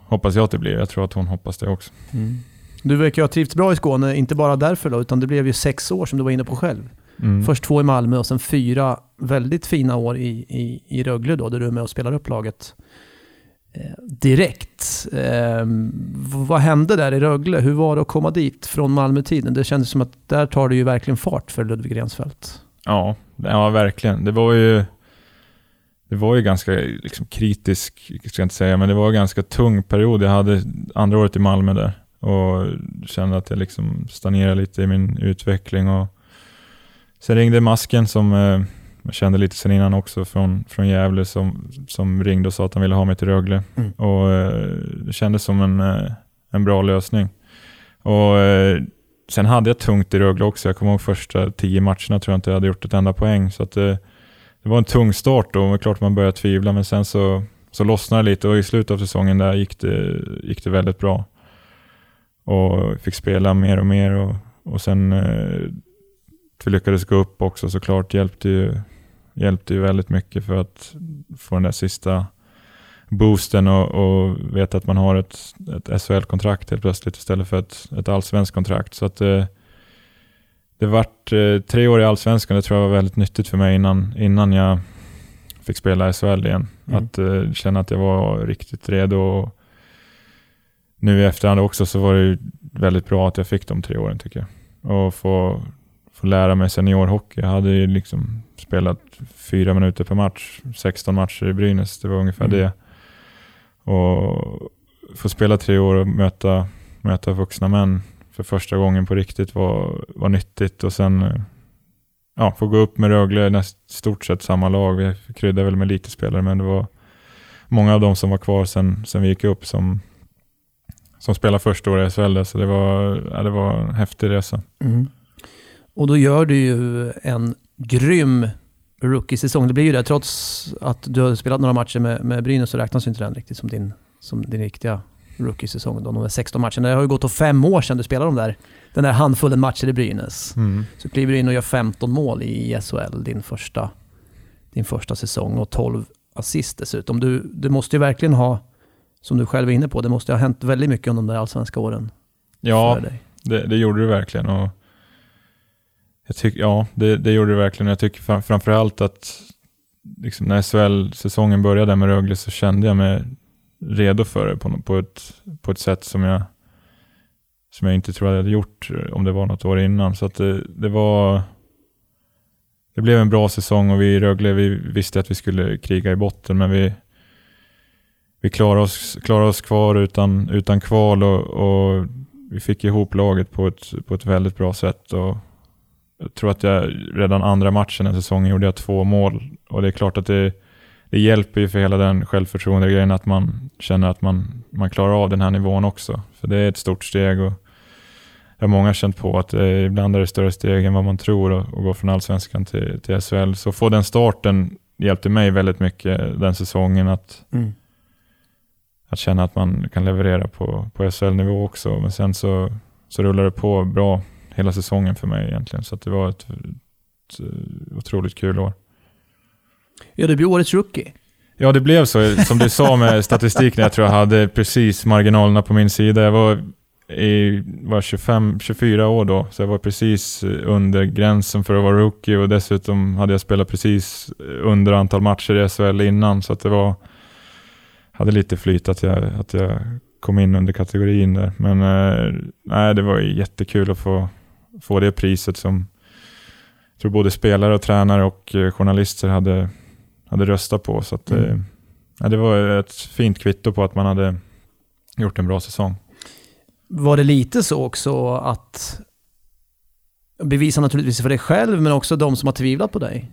hoppas jag att det blir. Jag tror att hon hoppas det också. Mm. Du verkar ha trivts bra i Skåne, inte bara därför då, utan det blev ju sex år som du var inne på själv. Mm. Först två i Malmö och sen fyra väldigt fina år i, i, i Rögle då, där du är med och spelar upp laget eh, Eh, direkt. Eh, vad hände där i Rögle? Hur var det att komma dit från Malmötiden? Det kändes som att där tar det ju verkligen fart för Ludvig Rensfeldt. Ja, ja, verkligen. Det var ju, det var ju ganska liksom, kritisk, ska jag inte säga, men det var en ganska tung period. Jag hade andra året i Malmö där och kände att jag liksom stagnerade lite i min utveckling. Och sen ringde Masken som eh, jag kände lite sen innan också från, från Gävle som, som ringde och sa att han ville ha mig till Rögle. Mm. Och eh, det kändes som en, eh, en bra lösning. Och eh, Sen hade jag tungt i Rögle också. Jag kommer ihåg första tio matcherna tror jag inte jag hade gjort ett enda poäng. Så att det, det var en tung start då. Det är klart man började tvivla, men sen så, så lossnade det lite och i slutet av säsongen där gick det, gick det väldigt bra. Och fick spela mer och mer och, och sen eh, vi lyckades gå upp också såklart. Hjälpte ju, hjälpte ju väldigt mycket för att få den där sista boosten och, och veta att man har ett, ett SHL-kontrakt helt plötsligt istället för ett, ett allsvenskt kontrakt. Så att eh, det vart eh, tre år i allsvenskan, det tror jag var väldigt nyttigt för mig innan, innan jag fick spela i SHL igen. Mm. Att eh, känna att jag var riktigt redo. Och nu i efterhand också så var det ju väldigt bra att jag fick de tre åren tycker jag. Och få, få lära mig seniorhockey. Jag hade ju liksom spelat fyra minuter per match, 16 matcher i Brynäs, det var ungefär Mm. det. Och få spela tre år och möta, möta vuxna män för första gången på riktigt var, var nyttigt. Och sen ja, få gå upp med Rögle, näst, stort sett samma lag. Vi kryddade väl med lite spelare, men det var många av dem som var kvar sen, sen vi gick upp som, som spelade första året i SHL. Så det var, ja, det var en häftig resa. Mm. Och då gör du ju en grym rookie-säsong. Det blir ju det, trots att du har spelat några matcher med, med Brynäs så räknas ju inte den riktigt som din, som din riktiga rookie-säsong. De där 16 matcherna. Det har ju gått åt fem år sedan du spelade de där, den där handfullen matcher i Brynäs. Så kliver du in och gör 15 mål i SHL din första, din första säsong och 12 assist dessutom. Du, du måste ju verkligen ha, som du själv är inne på, det måste ha hänt väldigt mycket under de där allsvenska åren Ja, för dig. Det, det gjorde det verkligen. Och jag tyck, ja, det, det gjorde det verkligen. Jag tycker fram, framförallt att liksom när SHL-säsongen började med Rögle så kände jag mig redo för det på, på, ett, på ett sätt som jag, som jag inte tror jag hade gjort eh, om det var något år innan. Så att det, det var... Det blev en bra säsong och vi i Rögle vi visste att vi skulle kriga i botten men vi, vi klarade oss, klarade oss kvar utan, utan kval och, och vi fick ihop laget på ett, på ett väldigt bra sätt. Och jag tror att jag redan andra matchen den säsongen gjorde jag två mål. Och det är klart att det, det hjälper ju för hela den självförtroende-grejen att man känner att man, man klarar av den här nivån också. För det är ett stort steg och jag har många känt på att eh, ibland är det större steg än vad man tror att gå från allsvenskan till, till SHL. Så få den starten hjälpte mig väldigt mycket den säsongen att Mm. att känna att man kan leverera på, på SHL-nivå också. Men sen så, så rullar det på bra hela säsongen för mig egentligen. Så det var ett, ett eh, otroligt kul år. Ja, du blir årets rookie. Ja, det blev så. Som du sa med statistiken, jag tror jag hade precis marginalerna på min sida. Jag var, i, var 25, 24 år då, så jag var precis under gränsen för att vara rookie och dessutom hade jag spelat precis under antal matcher i SHL innan. Så att det var, hade lite flyt att jag, att jag kom in under kategorin där. Men eh, nej, det var jättekul att få, få det priset som jag tror både spelare och tränare och eh, journalister hade, hade röstat på. Så att, Mm. eh, ja, det var ett fint kvitto på att man hade gjort en bra säsong. Var det lite så också att bevisa naturligtvis för dig själv, men också de som har tvivlat på dig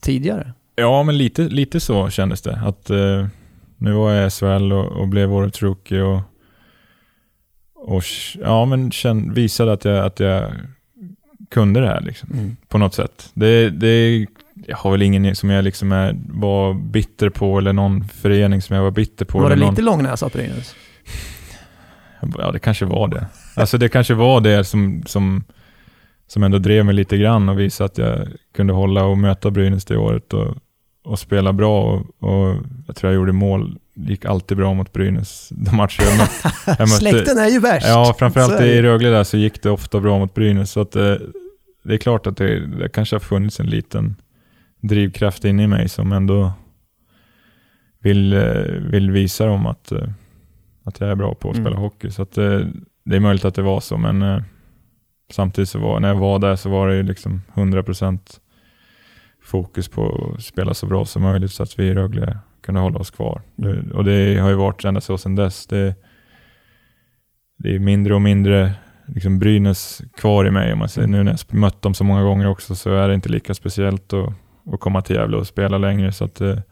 tidigare? Ja, men lite, lite så kändes det. Att eh, nu var jag i SHL och, och blev årets rookie och, och ja, men känn, visade att jag, att jag kunde det här liksom, Mm. på något sätt. Det, det, jag har väl ingen som jag liksom är, var bitter på eller någon förening som jag var bitter på. Var det någon, lite långnäsa Brynäs? Ja, det kanske var det. Alltså det kanske var det som, som, som ändå drev mig lite grann och visade att jag kunde hålla och möta Brynäs det året och, och spela bra och, och jag tror jag gjorde mål. Det gick alltid bra mot Brynäs de matcher jag mötte Släkten är ju värst. ja, framförallt i Rögle där så gick det ofta bra mot Brynäs. Så att, eh, det är klart att det, det kanske har funnits en liten drivkraft inne i mig som ändå vill, eh, vill visa dem att, eh, att jag är bra på att Mm. spela hockey. Så att, eh, det är möjligt att det var så, men samtidigt så var, när jag var där så var det ju liksom 100% fokus på att spela så bra som möjligt så att vi i Rögle kunde hålla oss kvar. Det, och det har ju varit ända så sedan dess. Det, det är mindre och mindre liksom Brynäs kvar i mig om man säger. Nu när jag mött dem så många gånger också så är det inte lika speciellt att, att komma till Gävle och spela längre. Så att det,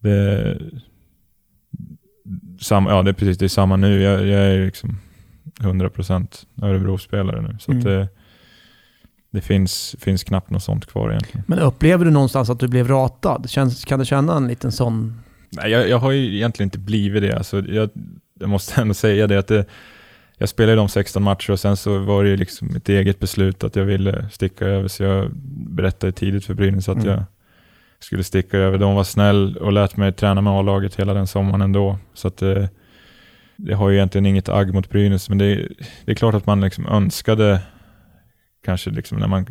det, sam, ja, det är precis det är samma nu. Jag, jag är liksom 100% Örebro-spelare nu. Så att Mm. det, det finns, finns knappt något sånt kvar egentligen. Men upplever du någonstans att du blev ratad? Känns, kan du känna en liten sån... Nej, jag, jag har ju egentligen inte blivit det. Alltså, jag, jag måste ändå säga det att det, jag spelade de 16 matcher och sen så var det liksom ett eget beslut att jag ville sticka över. Så jag berättade tidigt för Brynäs att Mm. jag skulle sticka över. De var snäll och lät mig träna med A-laget hela den sommaren ändå. Så att det, det har ju egentligen inget agg mot Brynäs, men det, det är klart att man liksom önskade kanske liksom när man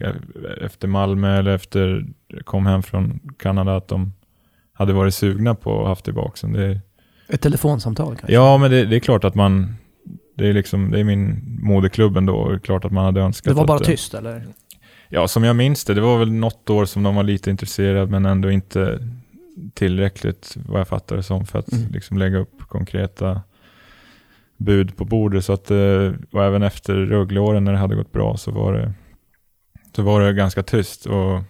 efter Malmö eller efter kom hem från Kanada att de hade varit sugna på att ha haft tillbaka. Det, Ett telefonsamtal kanske? ja, men det, det är klart att man, det är, liksom, det är min moderklubb ändå och det är klart att man hade önskat Det var bara att, tyst eller? Ja, som jag minns det, det var väl något år som de var lite intresserade men ändå inte tillräckligt vad jag fattar det som för att Mm. liksom lägga upp konkreta bud på bordet. Så att, eh, och även efter Rögleåren när det hade gått bra så var det, så var det ganska tyst. Och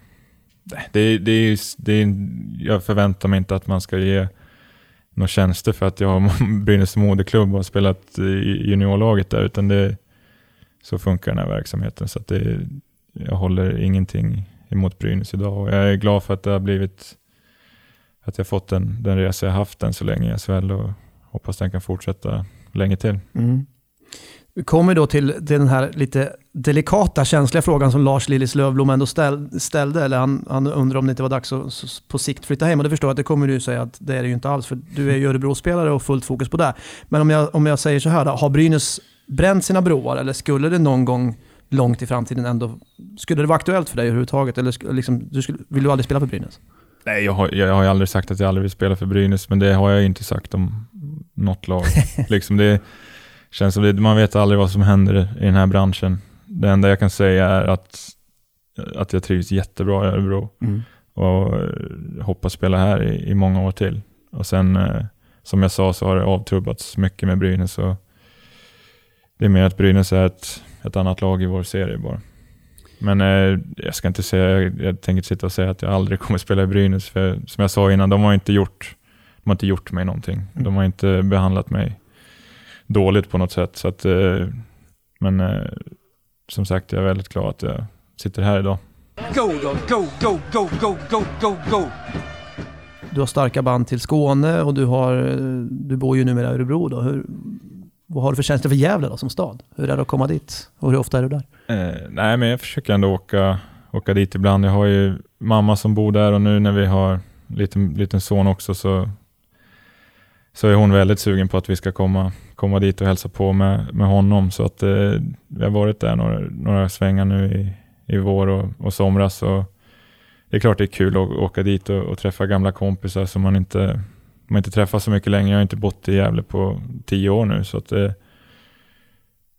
det, det, är, det är, jag förväntar mig inte att man ska ge några tjänster för att jag har Brynäs moderklubb och har spelat i juniorlaget där, utan det, så funkar den här verksamheten. Så att det, jag håller ingenting emot Brynäs idag och jag är glad för att det har blivit att jag fått den, den resa jag haft än så länge i SHL och hoppas den kan fortsätta länge till. Mm. Vi kommer då till, till den här lite delikata, känsliga frågan som Lars Lillis Lövblom ändå ställ, ställde. Eller han, han undrar om det inte var dags att på sikt flytta hem. Och det förstår jag att det kommer du säga att det är det ju inte alls. För du är ju Örebro-spelare och fullt fokus på det. Men om jag, om jag säger så här då, har Brynäs bränt sina broar? Eller skulle det någon gång långt i framtiden ändå, skulle det vara aktuellt för dig överhuvudtaget? Eller liksom, du skulle, vill du aldrig spela för Brynäs? Nej, jag har, jag har ju aldrig sagt att jag aldrig vill spela för Brynäs, men det har jag inte sagt om något lag. liksom det känns som det, man vet aldrig vad som händer i den här branschen. Det enda jag kan säga är att, att jag trivs jättebra i Örebro och eh, hoppas spela här i, i många år till. Och sen, eh, som jag sa, så har det avtrubbats mycket med Brynäs. Och det är mer att Brynäs är ett, ett annat lag i vår serie bara. Men eh, jag ska inte säga, jag, jag tänker inte sitta och säga att jag aldrig kommer spela i Brynäs. För som jag sa innan, de har inte gjort, de har inte gjort mig någonting. De har inte behandlat mig dåligt på något sätt. Så att, eh, men eh, som sagt, jag är väldigt glad att jag sitter här idag. Go då, go, go, go, go, go, go, go! Du har starka band till Skåne och du, har, du bor ju numera i Örebro. Då. Hur, vad har du för känslor för Gävle då, som stad? Hur är det att komma dit? Och hur ofta är du där? Eh, nej, men jag försöker ändå åka, åka dit ibland. Jag har ju mamma som bor där och nu när vi har liten, liten son också så, så är hon väldigt sugen på att vi ska komma, komma dit och hälsa på med, med honom. Så att eh, vi har varit där några, några svängar nu i, i vår och, och somras. Och det är klart det är kul att åka dit och, och träffa gamla kompisar som man inte, man inte träffar så mycket längre. Jag har inte bott i Gävle på tio år nu. Så att det,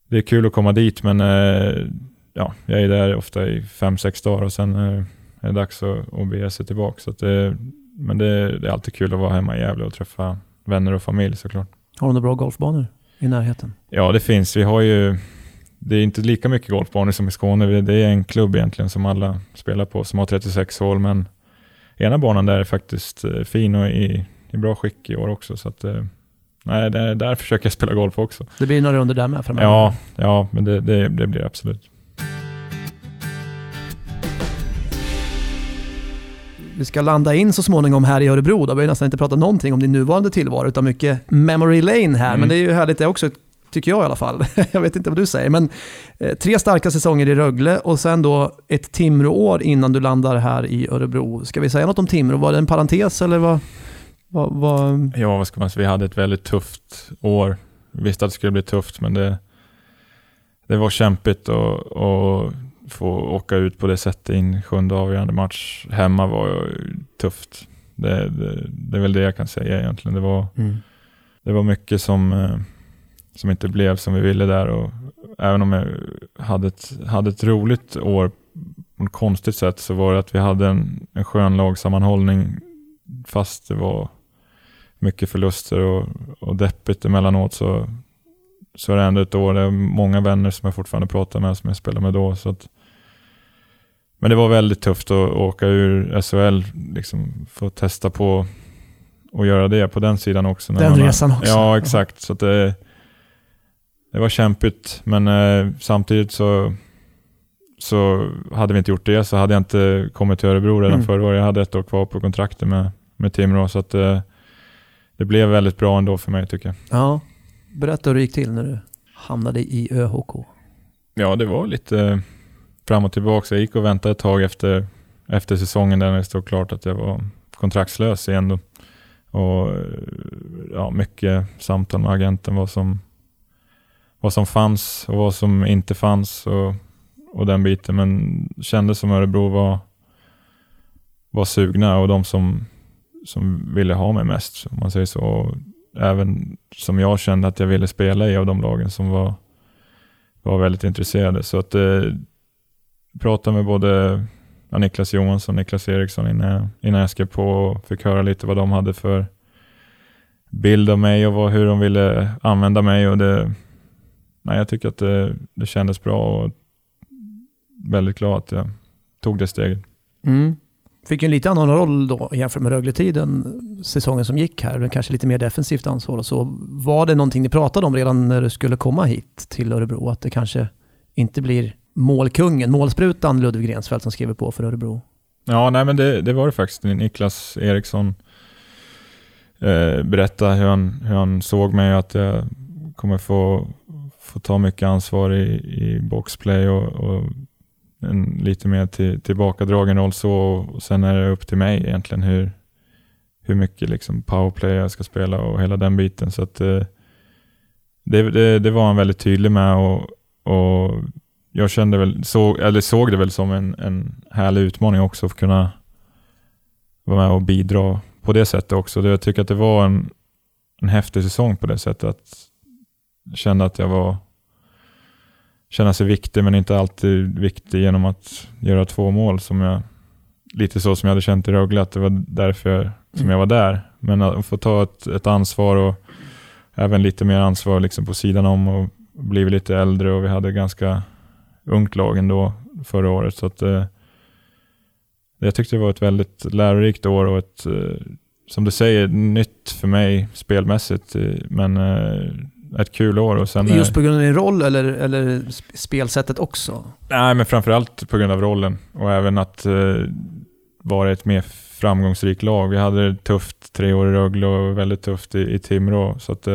det är kul att komma dit, men eh, ja, jag är där ofta i fem, sex dagar och sen eh, är det dags att, att bege sig tillbaka. Så att det, men det, det är alltid kul att vara hemma i Gävle och träffa vänner och familj såklart. Har du några bra golfbanor i närheten? Ja, det finns. Vi har ju, det är inte lika mycket golfbanor som i Skåne. Det är en klubb egentligen som alla spelar på som har 36 hål, men ena banan där är faktiskt eh, fin och i, i bra skick i år också. Så att, eh, nej, där, där försöker jag spela golf också. Det blir några runder där med framöver? Ja, ja men det, det, det blir det absolut. Vi ska landa in så småningom här i Örebro. Då. Vi har nästan inte pratat någonting om din nuvarande tillvaro, utan mycket memory lane här. Mm. Men det är ju härligt det också, tycker jag i alla fall. jag vet inte vad du säger, men eh, tre starka säsonger i Rögle och sen då ett Timrå-år innan du landar här i Örebro. Ska vi säga något om Timrå? Var det en parentes eller vad? vad, vad... Ja, vad ska man säga? Vi hade ett väldigt tufft år. Vi visste att det skulle bli tufft, men det, det var kämpigt att och få åka ut på det sättet i en sjunde avgörande match hemma var tufft. Det, det, det är väl det jag kan säga egentligen. Det var, Mm. det var mycket som, eh, som inte blev som vi ville där och även om jag hade ett, hade ett roligt år på ett konstigt sätt så var det att vi hade en, en skön lagsammanhållning fast det var mycket förluster och, och deppigt emellanåt så, så är det ändå ett år. Det är många vänner som jag fortfarande pratar med som jag spelade med då. Så att, men det var väldigt tufft att åka ur SHL, liksom få testa på och göra det på den sidan också. Den man har- resan också. Ja, exakt. Så att det, det var kämpigt, men eh, samtidigt så, så hade vi inte gjort det så hade jag inte kommit till Örebro redan Mm. förra året. Jag hade ett år kvar på kontraktet med, med Timrå, så att eh, det blev väldigt bra ändå för mig tycker jag. Ja. Berätta hur det gick till när du hamnade i ÖHK. Ja, det var lite fram och tillbaka. Jag gick och väntade ett tag efter, efter säsongen där det stod klart att jag var kontraktslös igen. Då. Och ja, mycket samtal med agenten vad som, vad som fanns och vad som inte fanns och, och den biten. Men kändes som Örebro var, var sugna och de som, som ville ha mig mest, om man säger så. Och även som jag kände att jag ville spela i av de lagen som var var väldigt intresserade. Så att det, pratade med både Niklas Johansson och Niklas Eriksson innan jag, innan jag skrev på och fick höra lite vad de hade för bild av mig och vad, hur de ville använda mig. Och det, nej, jag tycker att det, det kändes bra och väldigt glad att jag tog det steget. Mm. Fick ju en lite annan roll då jämfört med Rögle-tiden, säsongen som gick här, men kanske lite mer defensivt ansvar och så. Var det någonting ni pratade om redan när du skulle komma hit till Örebro? Att det kanske inte blir målkungen, målsprutan Ludvig Rensfeldt som skriver på för Örebro? Ja, nej men det, det var det faktiskt. Niklas Eriksson eh, berättade hur han, hur han såg mig och att jag kommer få, få ta mycket ansvar i, i boxplay och, och en lite mer till, tillbakadragen roll så. Och sen är det upp till mig egentligen hur, hur mycket liksom powerplay jag ska spela och hela den biten. Så att, eh, det, det, det var han väldigt tydlig med och, och jag kände väl, såg, eller såg det väl som en, en härlig utmaning också att kunna vara med och bidra på det sättet också. Jag tycker att det var en, en häftig säsong på det sättet. Att jag kände att jag var känna sig viktig men inte alltid viktig genom att göra två mål som jag lite så som jag hade känt i Rögle att det var därför jag, som jag var där. Men att få ta ett, ett ansvar och även lite mer ansvar liksom på sidan om och blivit lite äldre och vi hade ganska ungt lag ändå förra året. Så att, eh, jag tyckte det var ett väldigt lärorikt år och ett, eh, som du säger, nytt för mig spelmässigt. eh, Men eh, ett kul år. Och sen, eh, Just på grund av din roll eller, eller sp- spelsättet också? Nej, men framförallt på grund av rollen och även att eh, vara ett mer framgångsrikt lag. Vi hade det tufft tre år i Rögle och väldigt tufft i, i Timrå. Så att, eh,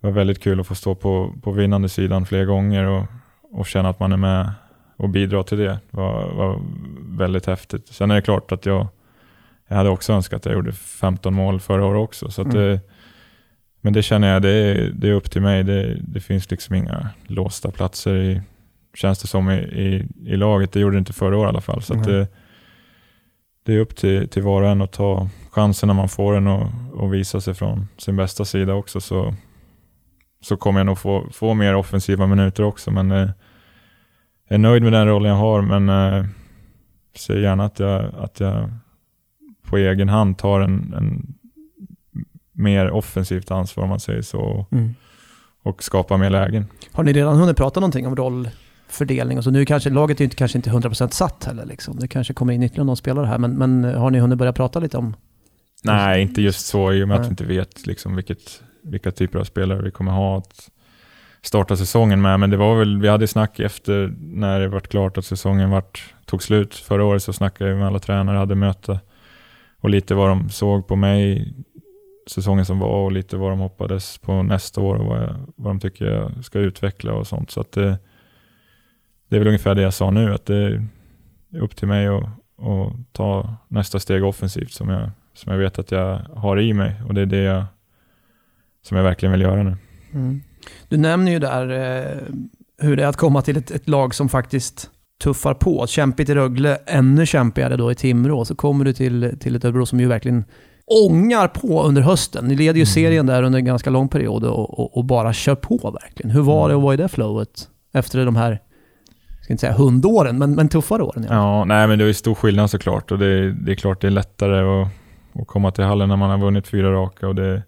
det var väldigt kul att få stå på, på vinnande sidan fler gånger och, och känna att man är med och bidrar till det. Det var, var väldigt häftigt. Sen är det klart att jag, jag hade också önskat att jag gjorde 15 mål förra året också. Så Mm. eh, men det känner jag, det är, det är upp till mig. Det, det finns liksom inga låsta platser i, känns det som i, i, i laget. Det gjorde det inte förra året i alla fall. Så Mm. det, det är upp till, till var och en att ta chansen när man får den och, och visa sig från sin bästa sida också. Så så kommer jag nog få, få mer offensiva minuter också. Men eh, jag är nöjd med den rollen jag har, men eh, ser gärna att jag, att jag på egen hand tar en, en mer offensivt ansvar om man säger så. Mm. Och skapar mer lägen. Har ni redan hunnit prata någonting om rollfördelning? Och så nu kanske laget är inte, kanske inte 100% satt heller. Liksom. Det kanske kommer in ytterligare någon spelare här. Men, men har ni hunnit börja prata lite om? Nej, inte just så i och med att Nej. vi inte vet liksom vilket, vilka typer av spelare vi kommer ha att starta säsongen med. Men det var väl, vi hade snack efter när det var klart att säsongen vart, tog slut. Förra året så snackade vi med alla tränare, hade möte och lite vad de såg på mig säsongen som var och lite vad de hoppades på nästa år och vad, jag, vad de tycker jag ska utveckla och sånt. Så att det, det är väl ungefär det jag sa nu, att det är upp till mig att, att ta nästa steg offensivt som jag, som jag vet att jag har i mig och det är det jag, som jag verkligen vill göra nu. Mm. Du nämner ju där eh, hur det är att komma till ett, ett lag som faktiskt tuffar på. Kämpigt i Rögle, ännu kämpigare då i Timrå. Så kommer du till, till ett Örebro som ju verkligen ångar på under hösten. Ni leder ju serien där under en ganska lång period och, och, och bara kör på verkligen. Hur var det att vara i det flowet efter de här, jag ska inte säga hundåren, men, men tuffare åren? Ja. Ja, nej men det är stor skillnad såklart och det, det är klart det är lättare att, att komma till hallen när man har vunnit fyra raka och det är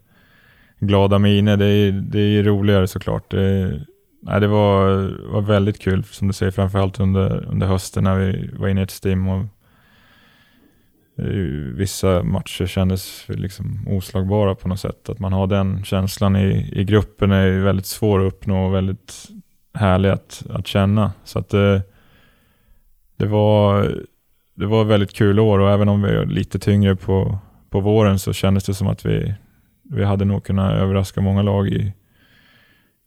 glada miner. Det är, det är roligare såklart. Det, nej, det var, var väldigt kul som du säger, framförallt under, under hösten när vi var inne i ett stim och eh, vissa matcher kändes liksom oslagbara på något sätt. Att man har den känslan i, i gruppen är ju väldigt svår att uppnå och väldigt härlig att, att känna. Så att det, det var det var ett väldigt kul år och även om vi är lite tyngre på, på våren så kändes det som att vi, vi hade nog kunnat överraska många lag i,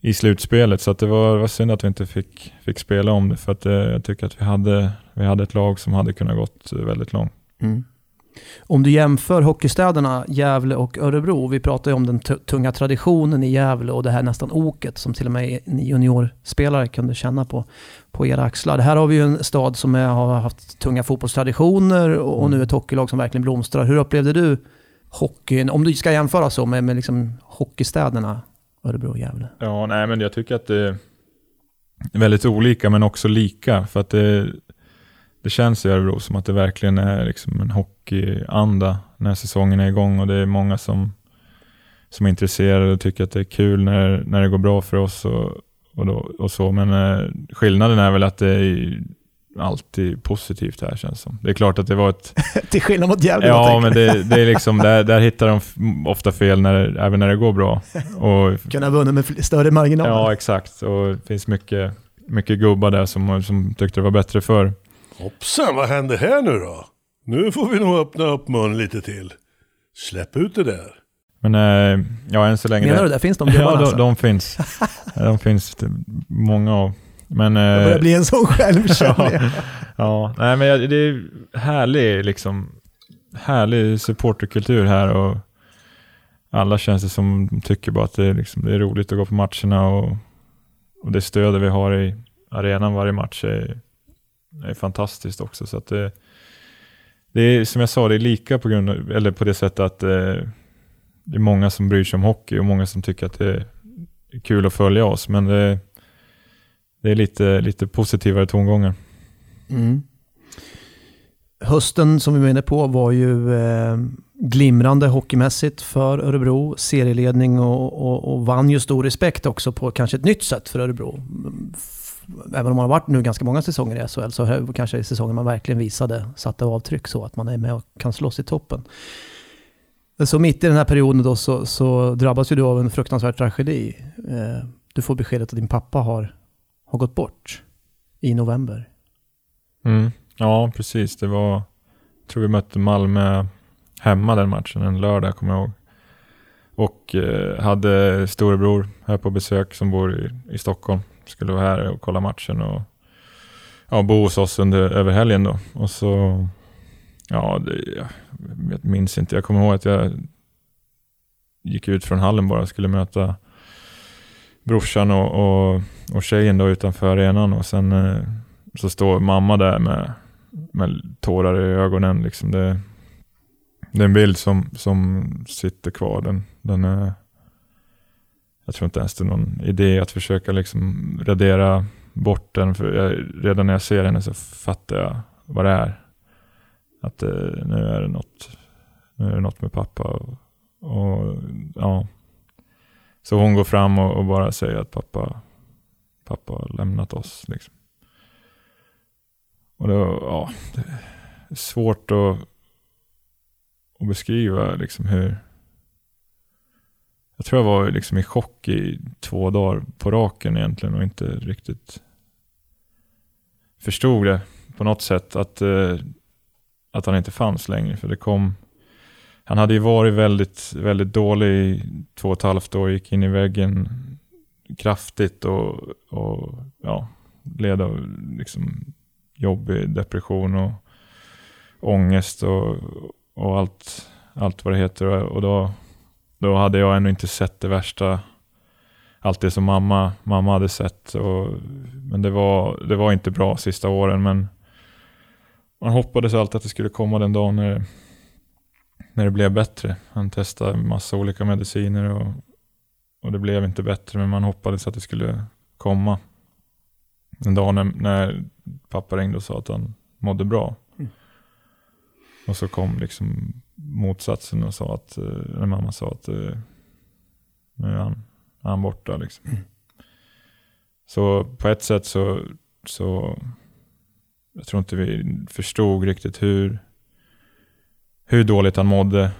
i slutspelet. Så det var, var synd att vi inte fick, fick spela om det för att eh, jag tycker att vi hade, vi hade ett lag som hade kunnat gått väldigt långt. Mm. Om du jämför hockeystäderna Gävle och Örebro, vi pratar ju om den tu- tunga traditionen i Gävle och det här nästan oket som till och med ni juniorspelare kunde känna på, på era axlar. Det här har vi ju en stad som är, har haft tunga fotbollstraditioner och, och nu ett hockeylag som verkligen blomstrar. Hur upplevde du hockeyn, om du ska jämföra så med, med liksom hockeystäderna Örebro och Gävle? Ja, nej men jag tycker att det är väldigt olika men också lika. För att det, det känns i Örebro som att det verkligen är liksom en hockeyanda när säsongen är igång och det är många som, som är intresserade och tycker att det är kul när, när det går bra för oss och, och, då, och så. Men eh, skillnaden är väl att det är alltid positivt här känns som. Det är klart att det var ett Till skillnad mot Gävle Ja, men det, det är liksom, där, där hittar de ofta fel när, även när det går bra. Och, jag. Kunna vunnit med större marginal. ja, exakt. Och det finns mycket, mycket gubbar där som, som tyckte det var bättre förr. Hoppsan, vad händer här nu då? Nu får vi nog öppna upp munnen lite till. Släpp ut det där. Men eh, ja, än så länge... Menar det- du det? Finns de Ja, gubbarna de, alltså? de finns. De finns många av. Men... Jag börjar Eh, bli en sån själv jag. ja, nej men det är härlig liksom, härlig supporterkultur här och alla känns det som tycker bara att det är, liksom, det är roligt att gå på matcherna och, och det stödet vi har i arenan varje match är, är fantastiskt också. Så att det, det är som jag sa, det är lika på grund av, eller på det sättet att eh, det är många som bryr sig om hockey och många som tycker att det är kul att följa oss. Men det, det är lite, lite positivare tongångar. Mm. Hösten som vi var inne på var ju eh, glimrande hockeymässigt för Örebro. Serieledning och, och, och vann ju stor respekt också på kanske ett nytt sätt för Örebro. Även om man har varit nu ganska många säsonger i SHL så här, kanske är säsongen man verkligen visade, satte avtryck så att man är med och kan slåss i toppen. Så mitt i den här perioden då så, så drabbas ju du av en fruktansvärd tragedi. Eh, du får beskedet att din pappa har, har gått bort i november. Mm. Ja, precis. Det var, jag tror vi mötte Malmö hemma den matchen, en lördag kommer jag ihåg. Och eh, hade storebror här på besök som bor i, i Stockholm. Skulle vara här och kolla matchen och ja, bo hos oss under, över helgen då. Och så, ja, det, jag, jag minns inte. Jag kommer ihåg att jag gick ut från hallen bara och skulle möta brorsan och, och, och tjejen då utanför arenan och sen eh, så står mamma där med, med tårar i ögonen. Liksom det, det är en bild som, som sitter kvar. Den, den är, jag tror inte ens det är någon idé att försöka liksom radera bort den. För jag, redan när jag ser henne så fattar jag vad det är. Att eh, nu är det något, nu är det något med pappa. Och, och ja. Så hon går fram och, och, bara säger att pappa, pappa har lämnat oss. Liksom. Och då, ja, det är svårt att, att beskriva liksom hur, jag tror jag var liksom i chock i två dagar på raken egentligen och inte riktigt förstod det på något sätt att, eh, att han inte fanns längre. För det kom, han hade ju varit väldigt, väldigt dålig i två och ett halvt år, gick in i väggen kraftigt och, och ja, led av liksom jobbig depression och ångest och, och allt, allt vad det heter. Och då då hade jag ännu inte sett det värsta, allt det som mamma, mamma hade sett. Och, men det var, det var inte bra sista åren. Men man hoppades alltid att det skulle komma den dagen när, när det blev bättre. Han testade massa olika mediciner och, och det blev inte bättre. Men man hoppades att det skulle komma en dag när, när pappa ringde och sa att han mådde bra. Mm. Och så kom liksom motsatsen och sa att, eh, när mamma sa att eh, nu är han, är han borta. Liksom. Mm. Så på ett sätt så, så jag tror inte vi förstod riktigt hur, hur dåligt han mådde.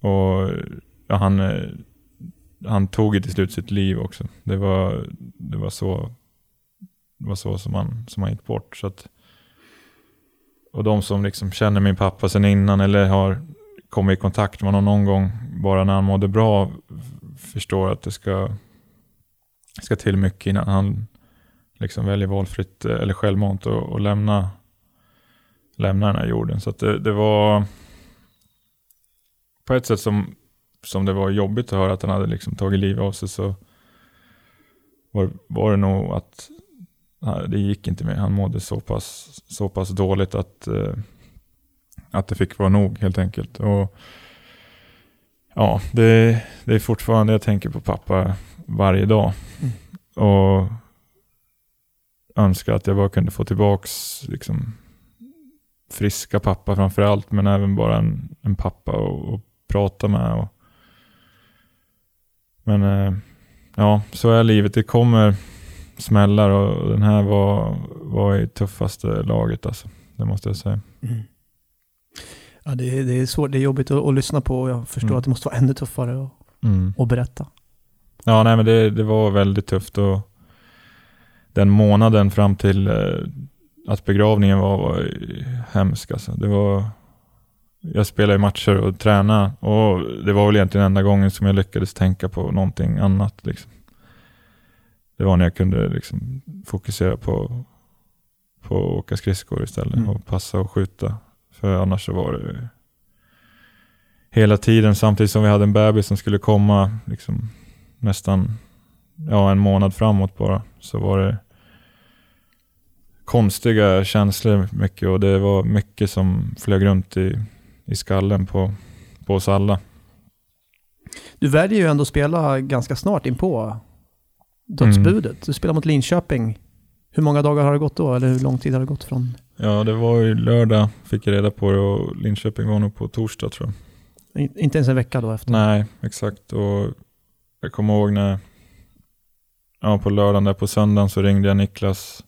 Och ja, han, eh, han tog ju till slut sitt liv också. Det var, det var så det var så som han, som han gick bort. Så att, och de som liksom känner min pappa sedan innan eller har kommit i kontakt med honom någon gång, bara när han mådde bra, förstår att det ska, ska till mycket innan han liksom väljer valfritt eh, eller självmant och, och lämna, lämna den här jorden. Så det, det, var på ett sätt som, som det var jobbigt att höra att han hade liksom tagit livet av sig så var, var det nog att det gick inte mer. Han mådde så pass, så pass dåligt att eh, att det fick vara nog helt enkelt. Och ja, det, det är fortfarande jag tänker på pappa varje dag. Mm. Och önskar att jag bara kunde få tillbaks liksom, friska pappa framför allt, men även bara en, en pappa att prata med. Och, men eh, ja, så är livet. Det kommer smällar och den här var, var i tuffaste laget alltså. Det måste jag säga. Mm. Ja, det, är, det är svårt, det är jobbigt att, att lyssna på och jag förstår mm. att det måste vara ännu tuffare att, mm. att berätta. Ja, nej men det, det var väldigt tufft och den månaden fram till eh, att begravningen var, var hemsk alltså. Det var, jag spelade matcher och tränade och det var väl egentligen enda gången som jag lyckades tänka på någonting annat. Liksom. Det var när jag kunde liksom fokusera på, på att åka skridskor istället mm. och passa och skjuta. För annars så var det hela tiden, samtidigt som vi hade en bebis som skulle komma liksom, nästan ja, en månad framåt bara, så var det konstiga känslor mycket och det var mycket som flög runt i, i skallen på, på oss alla. Du väljer ju ändå att spela ganska snart in på dödsbudet. Mm. Du spelar mot Linköping. Hur många dagar har det gått då? Eller hur lång tid har det gått från Ja, det var ju lördag fick jag reda på det och Linköping var nog på torsdag tror jag. Inte ens en vecka då efter? Nej, exakt. Och jag kommer ihåg när, ja på lördagen där på söndagen så ringde jag Niklas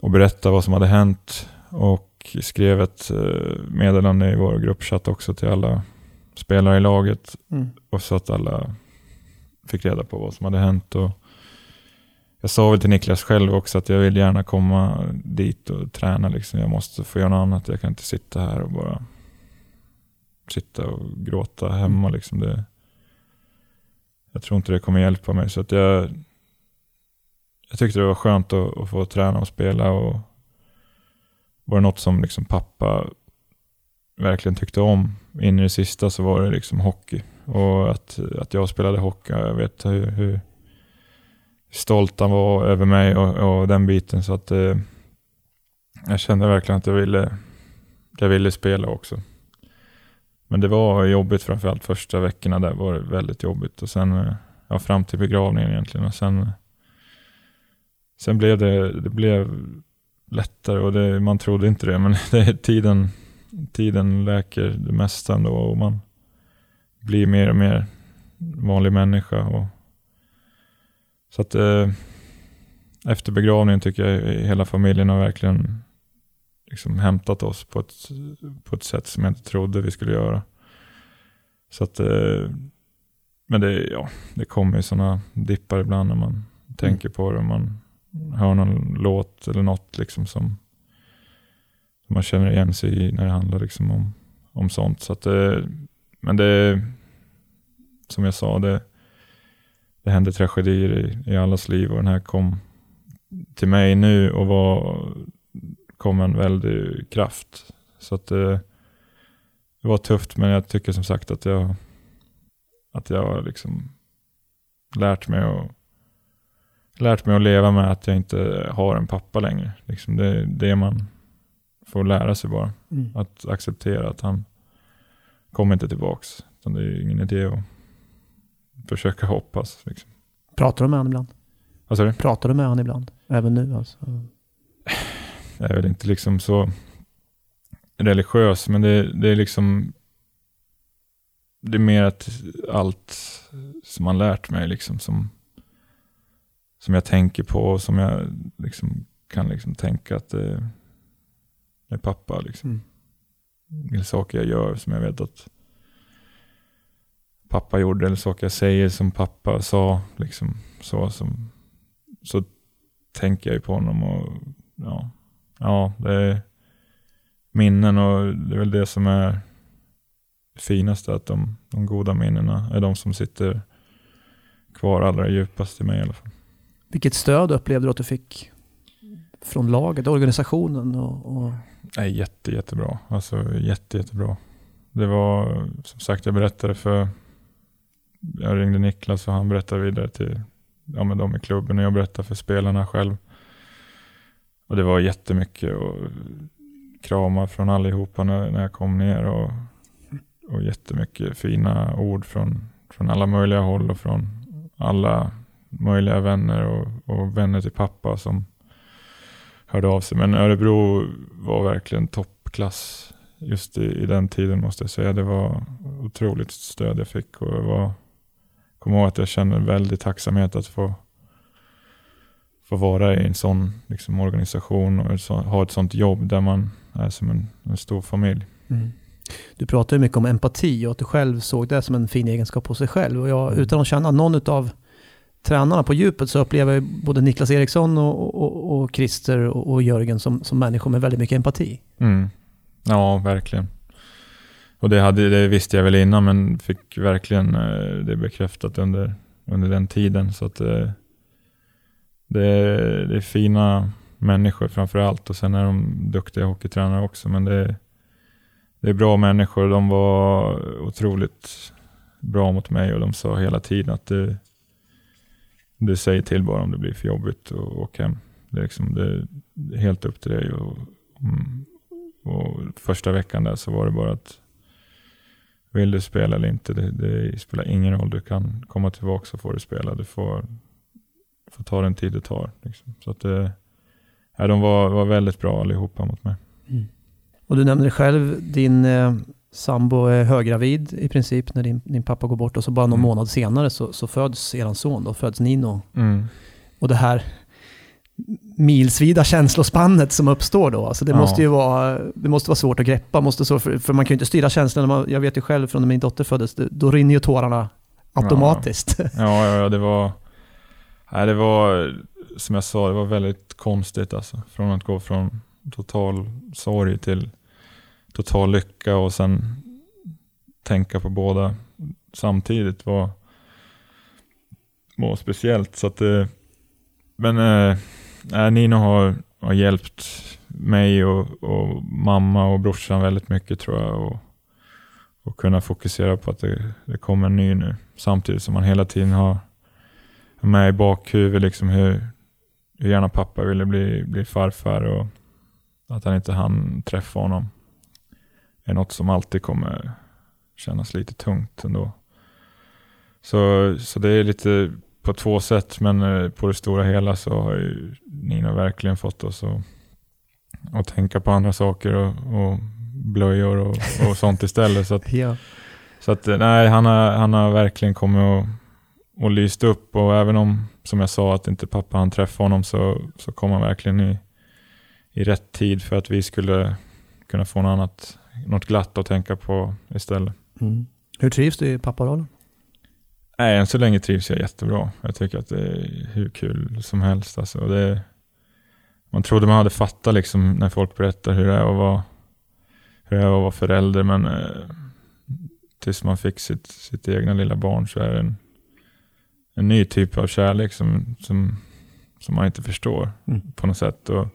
och berättade vad som hade hänt och skrev ett eh, meddelande i vår gruppchatt också till alla spelare i laget. Mm. Och så att alla fick reda på vad som hade hänt. Och jag sa väl till Niklas själv också att jag vill gärna komma dit och träna. Liksom. Jag måste få göra något annat. Jag kan inte sitta här och bara sitta och gråta hemma. Mm. Liksom. Det, jag tror inte det kommer hjälpa mig. Så att jag, jag tyckte det var skönt att, att få träna och spela. Och var det något som liksom pappa verkligen tyckte om in i det sista så var det liksom hockey. Och att, att jag spelade hockey, jag vet hur, hur stolt han var över mig och, och den biten. Så att eh, jag kände verkligen att jag ville, jag ville spela också. Men det var jobbigt framförallt första veckorna där var det väldigt jobbigt och sen, eh, ja, fram till begravningen egentligen. Och sen, sen blev det, det blev lättare och det, man trodde inte det, men det, tiden, tiden läker det mesta ändå och man blir mer och mer vanlig människa. Och, så att eh, efter begravningen tycker jag hela familjen har verkligen liksom hämtat oss på ett, på ett sätt som jag inte trodde vi skulle göra. Så att, eh, men det, ja, det kommer ju sådana dippar ibland när man tänker på det. Man hör någon låt eller något liksom som, som man känner igen sig i när det handlar liksom om, om sånt. Så att, eh, men det, som jag sa, det, det händer tragedier i, i allas liv och den här kom till mig nu och var, kom en väldig kraft. Så att det, det var tufft men jag tycker som sagt att jag, att jag har liksom lärt mig att lärt mig att leva med att jag inte har en pappa längre. Liksom det är det man får lära sig bara. Mm. Att acceptera att han kommer inte tillbaks. Utan det är ingen idé att försöka hoppas. Liksom. Pratar du med honom ibland? Vad sa du? Pratar du med honom ibland? Även nu alltså? Jag är väl inte liksom så religiös, men det, det är liksom det är mer att allt som man lärt mig liksom som, som jag tänker på och som jag liksom kan liksom tänka att det är pappa. Liksom. Mm. Eller saker jag gör som jag vet att pappa gjorde eller saker jag säger som pappa sa. Liksom, så, som, så tänker jag ju på honom och ja, ja det är minnen och det är väl det som är det finaste att de, de goda minnena är de som sitter kvar allra djupast i mig i alla fall. Vilket stöd upplevde du att du fick från laget, organisationen och, och Nej, jätte, jättebra. Alltså jätte, jättebra. Det var som sagt, jag berättade för, jag ringde Niklas och han berättade vidare till ja, men de i klubben och jag berättade för spelarna själv. Och det var jättemycket och kramar från allihopa när, när jag kom ner och, och jättemycket fina ord från, från alla möjliga håll och från alla möjliga vänner och, och vänner till pappa som hörde av sig. Men Örebro var verkligen toppklass just i, i den tiden måste jag säga. Det var otroligt stöd jag fick och jag var, kommer ihåg att jag kände väldigt tacksamhet att få, få vara i en sån liksom, organisation och så, ha ett sånt jobb där man är som en, en stor familj. Mm. Du pratar ju mycket om empati och att du själv såg det som en fin egenskap hos dig själv. Och jag, Mm. utan att känna någon av tränarna på djupet så upplever jag både Niklas Eriksson och, och, och Christer och, och Jörgen som, som människor med väldigt mycket empati. Mm. Ja, verkligen. Och det, hade, det visste jag väl innan men fick verkligen eh, det bekräftat under, under den tiden. Så att eh, det, det, är- det är fina människor framför allt och sen är de duktiga hockeytränare också. Men det, det är bra människor. De var otroligt bra mot mig och de sa hela tiden att det, det säger till bara om det blir för jobbigt att åka hem. Det är, liksom, det, är helt upp till dig. Och, mm, och första veckan där så var det bara att vill du spela eller inte, det, det spelar ingen roll. Du kan komma tillbaka så får du spela. Du får, får ta den tid det tar. Liksom. Så att det, ja, de var, var väldigt bra allihopa mot mig. Mm. Och du nämnde själv, din eh, sambo är höggravid i princip när din, din pappa går bort och så bara någon Mm. månad senare så, så föds eran son då, föds Nino. Mm. Och det här milsvida känslospannet som uppstår då, alltså det Ja. måste ju vara, det måste vara svårt att greppa, måste så, för, för man kan ju inte styra känslorna. Jag vet ju själv från när min dotter föddes, då rinner ju tårarna automatiskt. Ja, ja, ja, det var... Nej, det var, som jag sa, det var väldigt konstigt alltså. Från att gå från total sorg till total lycka och sen tänka på båda samtidigt var, var speciellt. Så att eh, men äh, Nino har, har hjälpt mig och, och mamma och brorsan väldigt mycket tror jag. Och, och kunna fokusera på att det, det kommer en ny nu. Samtidigt som man hela tiden har med i bakhuvudet liksom hur, hur gärna pappa ville bli, bli farfar och att han inte hann träffa honom är något som alltid kommer kännas lite tungt ändå. Så, så det är lite på två sätt, men eh, på det stora hela så har ju Nino verkligen fått oss att, att tänka på andra saker och, och blöjor och, och sånt istället. Så att, Ja. så att eh, nej, han har, han har verkligen kommit och, och lyst upp och även om, som jag sa, att inte pappa han träffa honom så, så kom han verkligen i, i rätt tid för att vi skulle kunna få något annat, något glatt att tänka på istället. Mm. Hur trivs du i papparollen? Nej, än så länge trivs jag jättebra. Jag tycker att det är hur kul som helst. Alltså, det, man trodde man hade fattat liksom när folk berättar hur det är att vara, hur det är att vara förälder, men eh, tills man fick sitt, sitt egna lilla barn så är det en, en ny typ av kärlek som, som, som man inte förstår Mm. på något sätt. Och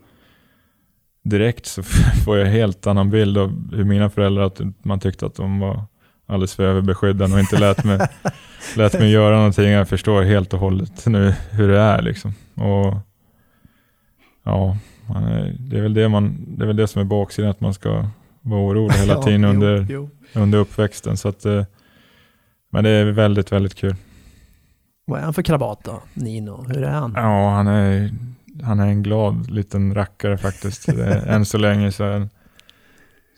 direkt så får jag helt annan bild av hur mina föräldrar, att man tyckte att de var alldeles för överbeskyddande och inte lät mig, lät mig göra någonting. Jag förstår helt och hållet nu hur det är. Liksom. Och ja, det, är väl det, man, det är väl det som är baksidan, att man ska vara orolig hela Ja, tiden jo, under, jo. under uppväxten. Så att, eh, men det är väldigt, väldigt kul. Vad är han för krabat då, Nino? Hur är han? Ja, han är, han är en glad liten rackare faktiskt. Än så länge så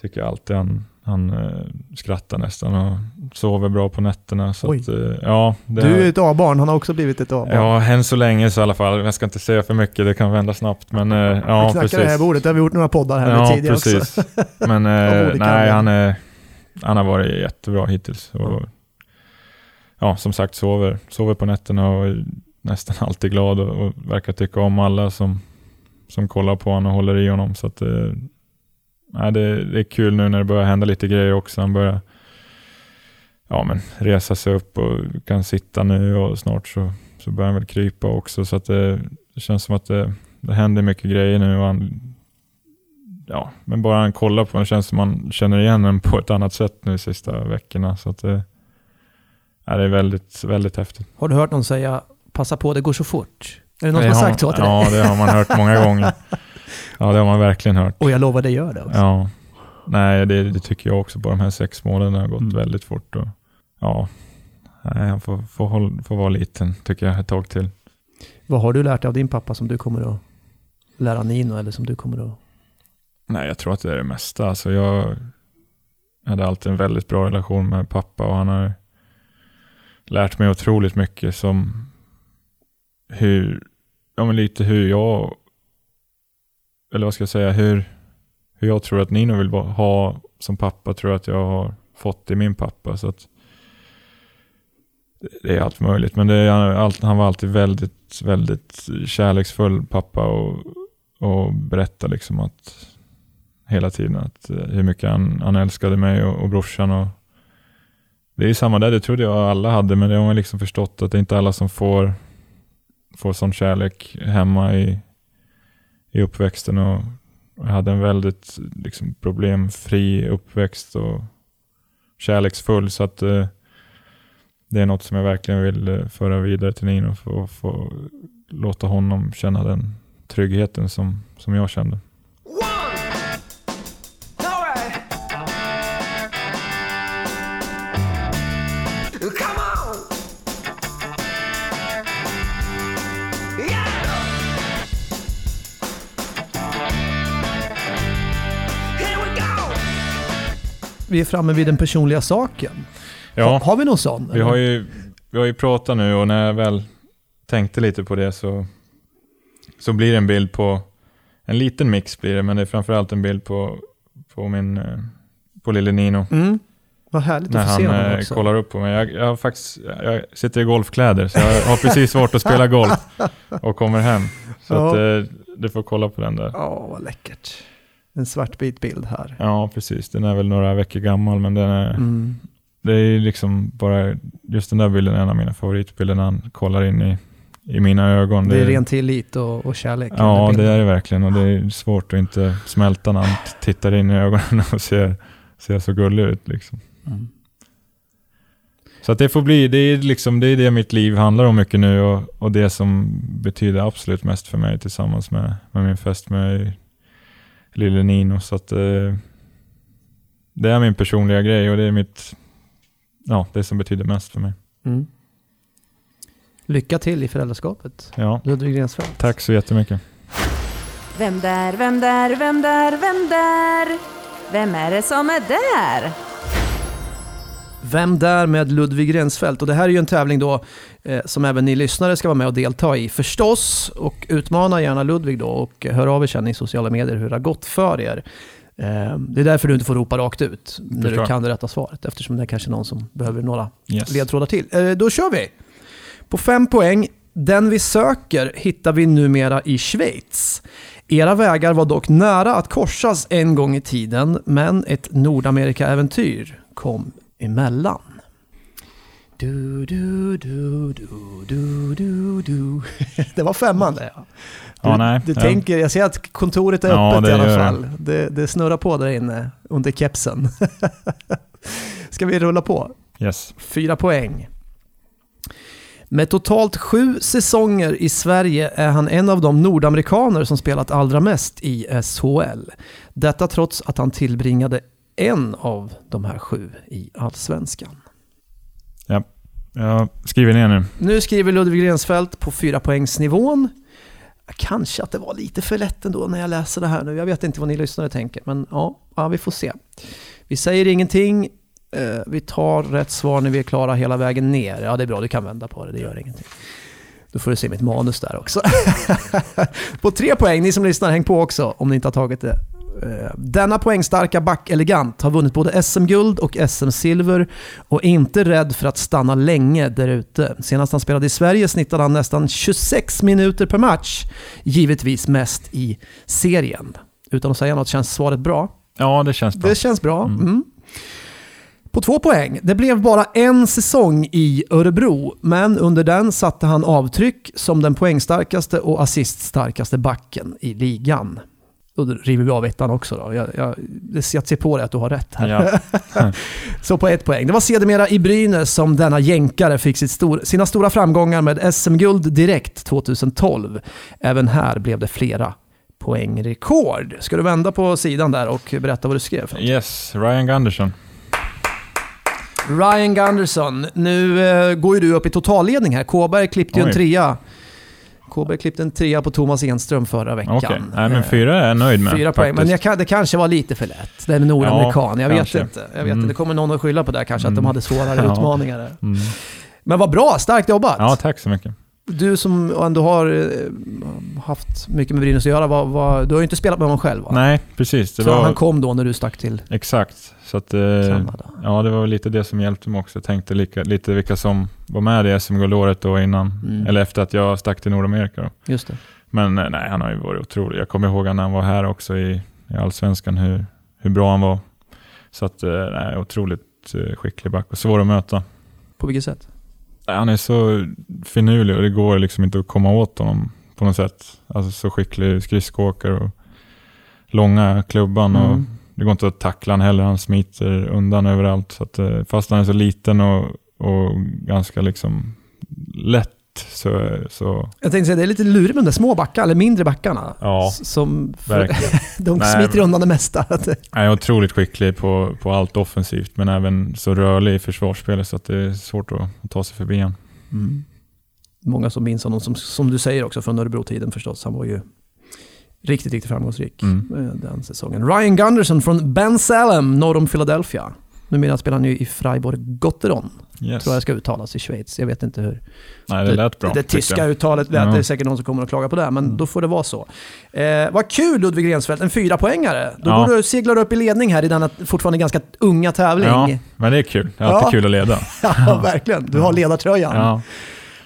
tycker jag alltid han, han eh, skrattar nästan och sover bra på nätterna. Så att, eh, ja, Du är ett A-barn, han har också blivit ett A-barn. Ja, än så länge så i alla fall. Jag ska inte säga för mycket, det kan vända snabbt. Men eh, Vi ja, knackar det här precis. bordet, det har vi gjort några poddar här Ja, tidigare också. precis. Men eh, olika nej, han, är, han har varit jättebra hittills. Och, ja, som sagt, sover, sover på nätterna och nästan alltid glad och, och verkar tycka om alla som, som kollar på honom och håller i honom. Så att, eh, det, det är kul nu när det börjar hända lite grejer också. Han börjar ja, men resa sig upp och kan sitta nu och snart så, så börjar han väl krypa också. Så att det, det känns som att det, det händer mycket grejer nu. Och han, ja, men bara han kollar på honom känns som man känner igen honom på ett annat sätt nu de sista veckorna. Så att det, ja, det är väldigt, väldigt häftigt. Har du hört någon säga passa på, det går så fort? Är det någon Det som har sagt så till dig? Ja, det har man hört många gånger. Ja, det har man verkligen hört. Och jag lovar, det gör det också. Ja, nej det, det tycker jag också. Bara de här sex månaderna har gått Mm. väldigt fort. Och, ja, nej, han får, får, håll, får vara liten tycker jag ett tag till. Vad har du lärt dig av din pappa som du kommer att lära Nino eller som du kommer att... Nej, jag tror att det är det mesta. Alltså jag hade alltid en väldigt bra relation med pappa och han har lärt mig otroligt mycket som hur, ja men lite hur jag, eller vad ska jag säga, hur, hur jag tror att Nino vill ha som pappa tror jag att jag har fått i min pappa. Så att det är allt möjligt, men det är, han var alltid väldigt, väldigt kärleksfull pappa och, och berättade liksom att hela tiden att eh, hur mycket han, han älskade mig och, och brorsan. Och det är samma där, det trodde jag alla hade, men det har man liksom förstått att det är inte alla som får, får sån kärlek hemma i, i uppväxten. Och jag hade en väldigt liksom, problemfri uppväxt och kärleksfull. Så att eh, det är något som jag verkligen vill eh, föra vidare till Nino och få låta honom känna den tryggheten som, som jag kände. Vi är framme vid den personliga saken. Ja, har vi någon sån? vi har, ju, vi har ju pratat nu och när jag väl tänkte lite på det så, så blir det en bild på, en liten mix blir det, men det är framförallt en bild på, på min, eh, på lille Nino. Mm. Vad härligt När att få se han honom eh, också. kollar upp på mig. Jag, jag, har faktiskt, jag sitter i golfkläder så jag har precis svårt att spela golf och kommer hem. Så Ja. att, eh, du får kolla på den där. Ja, vad läckert. En svartvit bild här. Ja, precis. Den är väl några veckor gammal, men den är, Mm. det är liksom bara, just den där bilden är en av mina favoritbilder när han kollar in i, i mina ögon. Det är ren tillit och, och kärlek. Ja, det är det verkligen och det är svårt att inte smälta när han tittar in i ögonen och ser, ser så gullig ut. Liksom. Mm. Så att det får bli, det är, liksom, det är det mitt liv handlar om mycket nu och, och det som betyder absolut mest för mig tillsammans med, med min fästmö lille Nino. Så att eh, det är min personliga grej och det är mitt, ja, det som betyder mest för mig. Mm. Lycka till i föräldraskapet. Ja, Ludvig Rensfeldt. tack så jättemycket. Vem där, vem där, vem där, vem där? Vem är det som är där? Vem där med Ludvig Rensfeldt? Och det här är ju en tävling då eh, som även ni lyssnare ska vara med och delta i förstås. Och utmana gärna Ludvig då och hör av er sen i sociala medier hur det har gått för er. Eh, det är därför du inte får ropa rakt ut när Förstår. du kan det rätta svaret. Eftersom det är kanske någon som behöver några Yes. ledtrådar till. Eh, då kör vi! På fem poäng. Den vi söker hittar vi numera i Schweiz. Era vägar var dock nära att korsas en gång i tiden, men ett Nordamerika-äventyr kom emellan. Du, du, du, du, du, du, du. Det var femman det. Ja. Du, Ja, nej. du Ja. tänker, jag ser att kontoret är Ja, öppet i det alla fall. Det, det snurrar på där inne under kepsen. Ska vi rulla på? Yes. Fyra poäng. Med totalt sju säsonger i Sverige är han en av de nordamerikaner som spelat allra mest i SHL. Detta trots att han tillbringade en av de här sju i Allsvenskan. Jag skriver ner nu. Nu skriver Ludvig Rensfeldt på fyra poängsnivån. Kanske att det var lite för lätt ändå när jag läser det här nu. Jag vet inte vad ni lyssnare tänker, men ja, ja vi får se. Vi säger ingenting. Eh, vi tar rätt svar när vi är klara hela vägen ner. Ja, det är bra. Du kan vända på det. Det gör ingenting. Då får du se mitt manus där också. på tre poäng, ni som lyssnar, häng på också om ni inte har tagit det. Eh, Denna poängstarka back Elegant har vunnit både SM-guld och SM-silver och är inte rädd för att stanna länge där ute. Senast han spelade i Sverige snittade han nästan 26 minuter per match, givetvis mest i serien. Utan att säga något, känns svaret bra? Ja, det känns bra. Det känns bra. Mm. På två poäng. Det blev bara en säsong i Örebro, men under den satte han avtryck som den poängstarkaste och assiststarkaste backen i ligan. Då river vi av ettan också då. Jag, jag, jag ser på dig att du har rätt här. Ja. Så på ett poäng. Det var sedermera i Brynäs som denna jänkare fick stor, sina stora framgångar med SM-guld direkt 2012. Även här blev det flera poängrekord. Ska du vända på sidan där och berätta vad du skrev? Yes, Ryan Gunderson. Ryan Gunderson. Nu eh, går ju du upp i totalledning här. Kåberg klippte ju en trea. Kåberg klippte en trea på Thomas Enström förra veckan. Okej, nej men Eh, fyra är jag nöjd med. Fyra poäng, men jag det kanske var lite för lätt. Det är en nordamerikan, Ja, jag vet inte. Jag vet Mm. inte. Det kommer någon att skylla på det kanske, att de Mm. hade svårare Ja. utmaningar. Mm. Men vad bra, starkt jobbat! Ja, tack så mycket. Du som ändå har eh, haft mycket med Brynäs att göra, vad, vad, du har ju inte spelat med honom själv va? Nej, precis. Det Så var han kom då när du stack till exakt. Så att, eh, ja, det var lite det som hjälpte mig också. Jag tänkte lika, lite vilka som var med i SM-guldåret då innan, Mm. eller efter att jag stack till Nordamerika. Då. Just det. Men eh, nej, han har ju varit otrolig. Jag kommer ihåg när han var här också i, i Allsvenskan, hur, hur bra han var. Så att, eh, nej, otroligt skicklig back och svår att möta. På vilket sätt? Han är så finurlig och det går liksom inte att komma åt honom på något sätt. Alltså så skicklig skridskoåkare och långa klubban och Mm. det går inte att tackla han heller. Han smiter undan överallt. Så att, eh, fast han är så liten och, och ganska liksom lätt så, så Jag tänkte säga, det är lite lurigt med de där små backarna, eller mindre backarna. Ja, Som, för, de Nej, smiter undan det mesta. Han är otroligt skicklig på, på allt offensivt men även så rörlig i försvarsspelet så att det är svårt att, att ta sig förbi honom. Mm. Många som minns honom, som, som du säger också, från Örebro-tiden förstås. Han var ju riktigt, riktigt framgångsrik Mm. eh, den säsongen. Ryan Gunderson från Ben Salem, norr om Philadelphia. Numera spelar han ju i Freiburg Gotteron, Yes. tror jag ska uttalas i Schweiz. Jag vet inte hur. Nej, det lät bra. det tyckte tyska uttalet, det Ja. är säkert någon som kommer att klaga på det, men Mm. då får det vara så. Eh, vad kul Ludvig Rensfeldt, en fyra poängare. Då Ja. går du seglar du upp i ledning här i denna fortfarande ganska unga tävling. Ja, men det är kul. Det är alltid Ja. kul att leda. Ja, verkligen. Du har ledartröjan. Ja,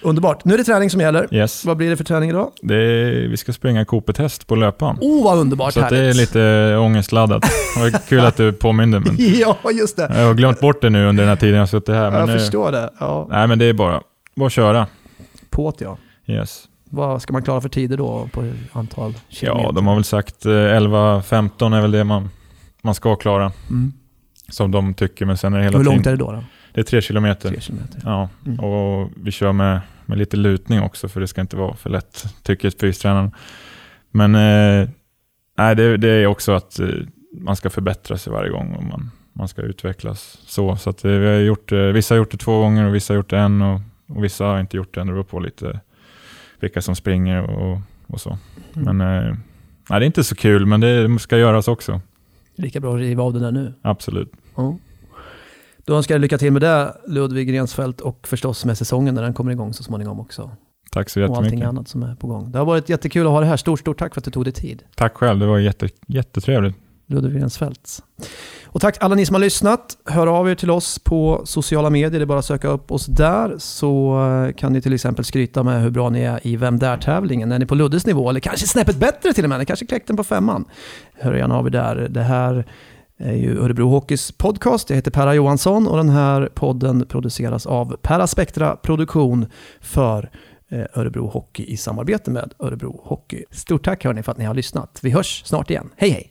Underbart. Nu är det träning som gäller. yes. Vad blir det för träning idag? Det är, vi ska springa Coopet-häst på löpan. Oh, vad underbart Så det är lite ångestladdat. Var kul att du påminde, men Ja, just det. jag har glömt bort det nu under den här tiden jag har suttit här. Men Jag nu, förstår det. Ja, nej, men det är bara, bara att köra. påt ja. Yes. Vad ska man klara för tider då på antal kilometer? Ja, de har väl sagt eh, 11-15 är väl det man, man ska klara. Mm. Som de tycker, men sen är det hela Hur långt är tiden... det då? då? Det är tre kilometer. Tre kilometer. Ja, Mm. och vi kör med, med lite lutning också för det ska inte vara för lätt, tycker fystränaren. Men eh, nej, det, det är också att eh, man ska förbättra sig varje gång och man, man ska utvecklas så. Så att, eh, vi har gjort, eh, vissa har gjort det två gånger och vissa har gjort det en och, Och vissa har inte gjort det, det beror på lite vilka som springer och, och så. Mm. Men eh, nej, det är inte så kul, men det ska göras också. Lika bra att riva av den där nu. Absolut. Ja. Då önskar jag lycka till med det, Ludvig Rensfeldt, och förstås med säsongen när den kommer igång så småningom också. Tack så Och allting jättemycket. annat som är på gång. Det har varit jättekul att ha det här. Stort, stort tack för att du tog dig tid. Tack själv, det var jätte, jättetrevligt. Ludvig Rensfeldt. Och tack alla ni som har lyssnat. Hör av er till oss på sociala medier. Det är bara att söka upp oss där så eh, kan ni till exempel skryta med hur bra ni är i Vem Där-tävlingen. Är ni på Luddes nivå eller kanske snäppet bättre till och med? Ni kanske kläckte den på femman. Hör gärna av er där. Det här är ju Örebro Hockeys podcast. Jag heter Perra Johansson och den här podden produceras av Peraspectra Produktion för eh, Örebro Hockey i samarbete med Örebro Hockey. Stort tack hörni för att ni har lyssnat. Vi hörs snart igen. Hej hej!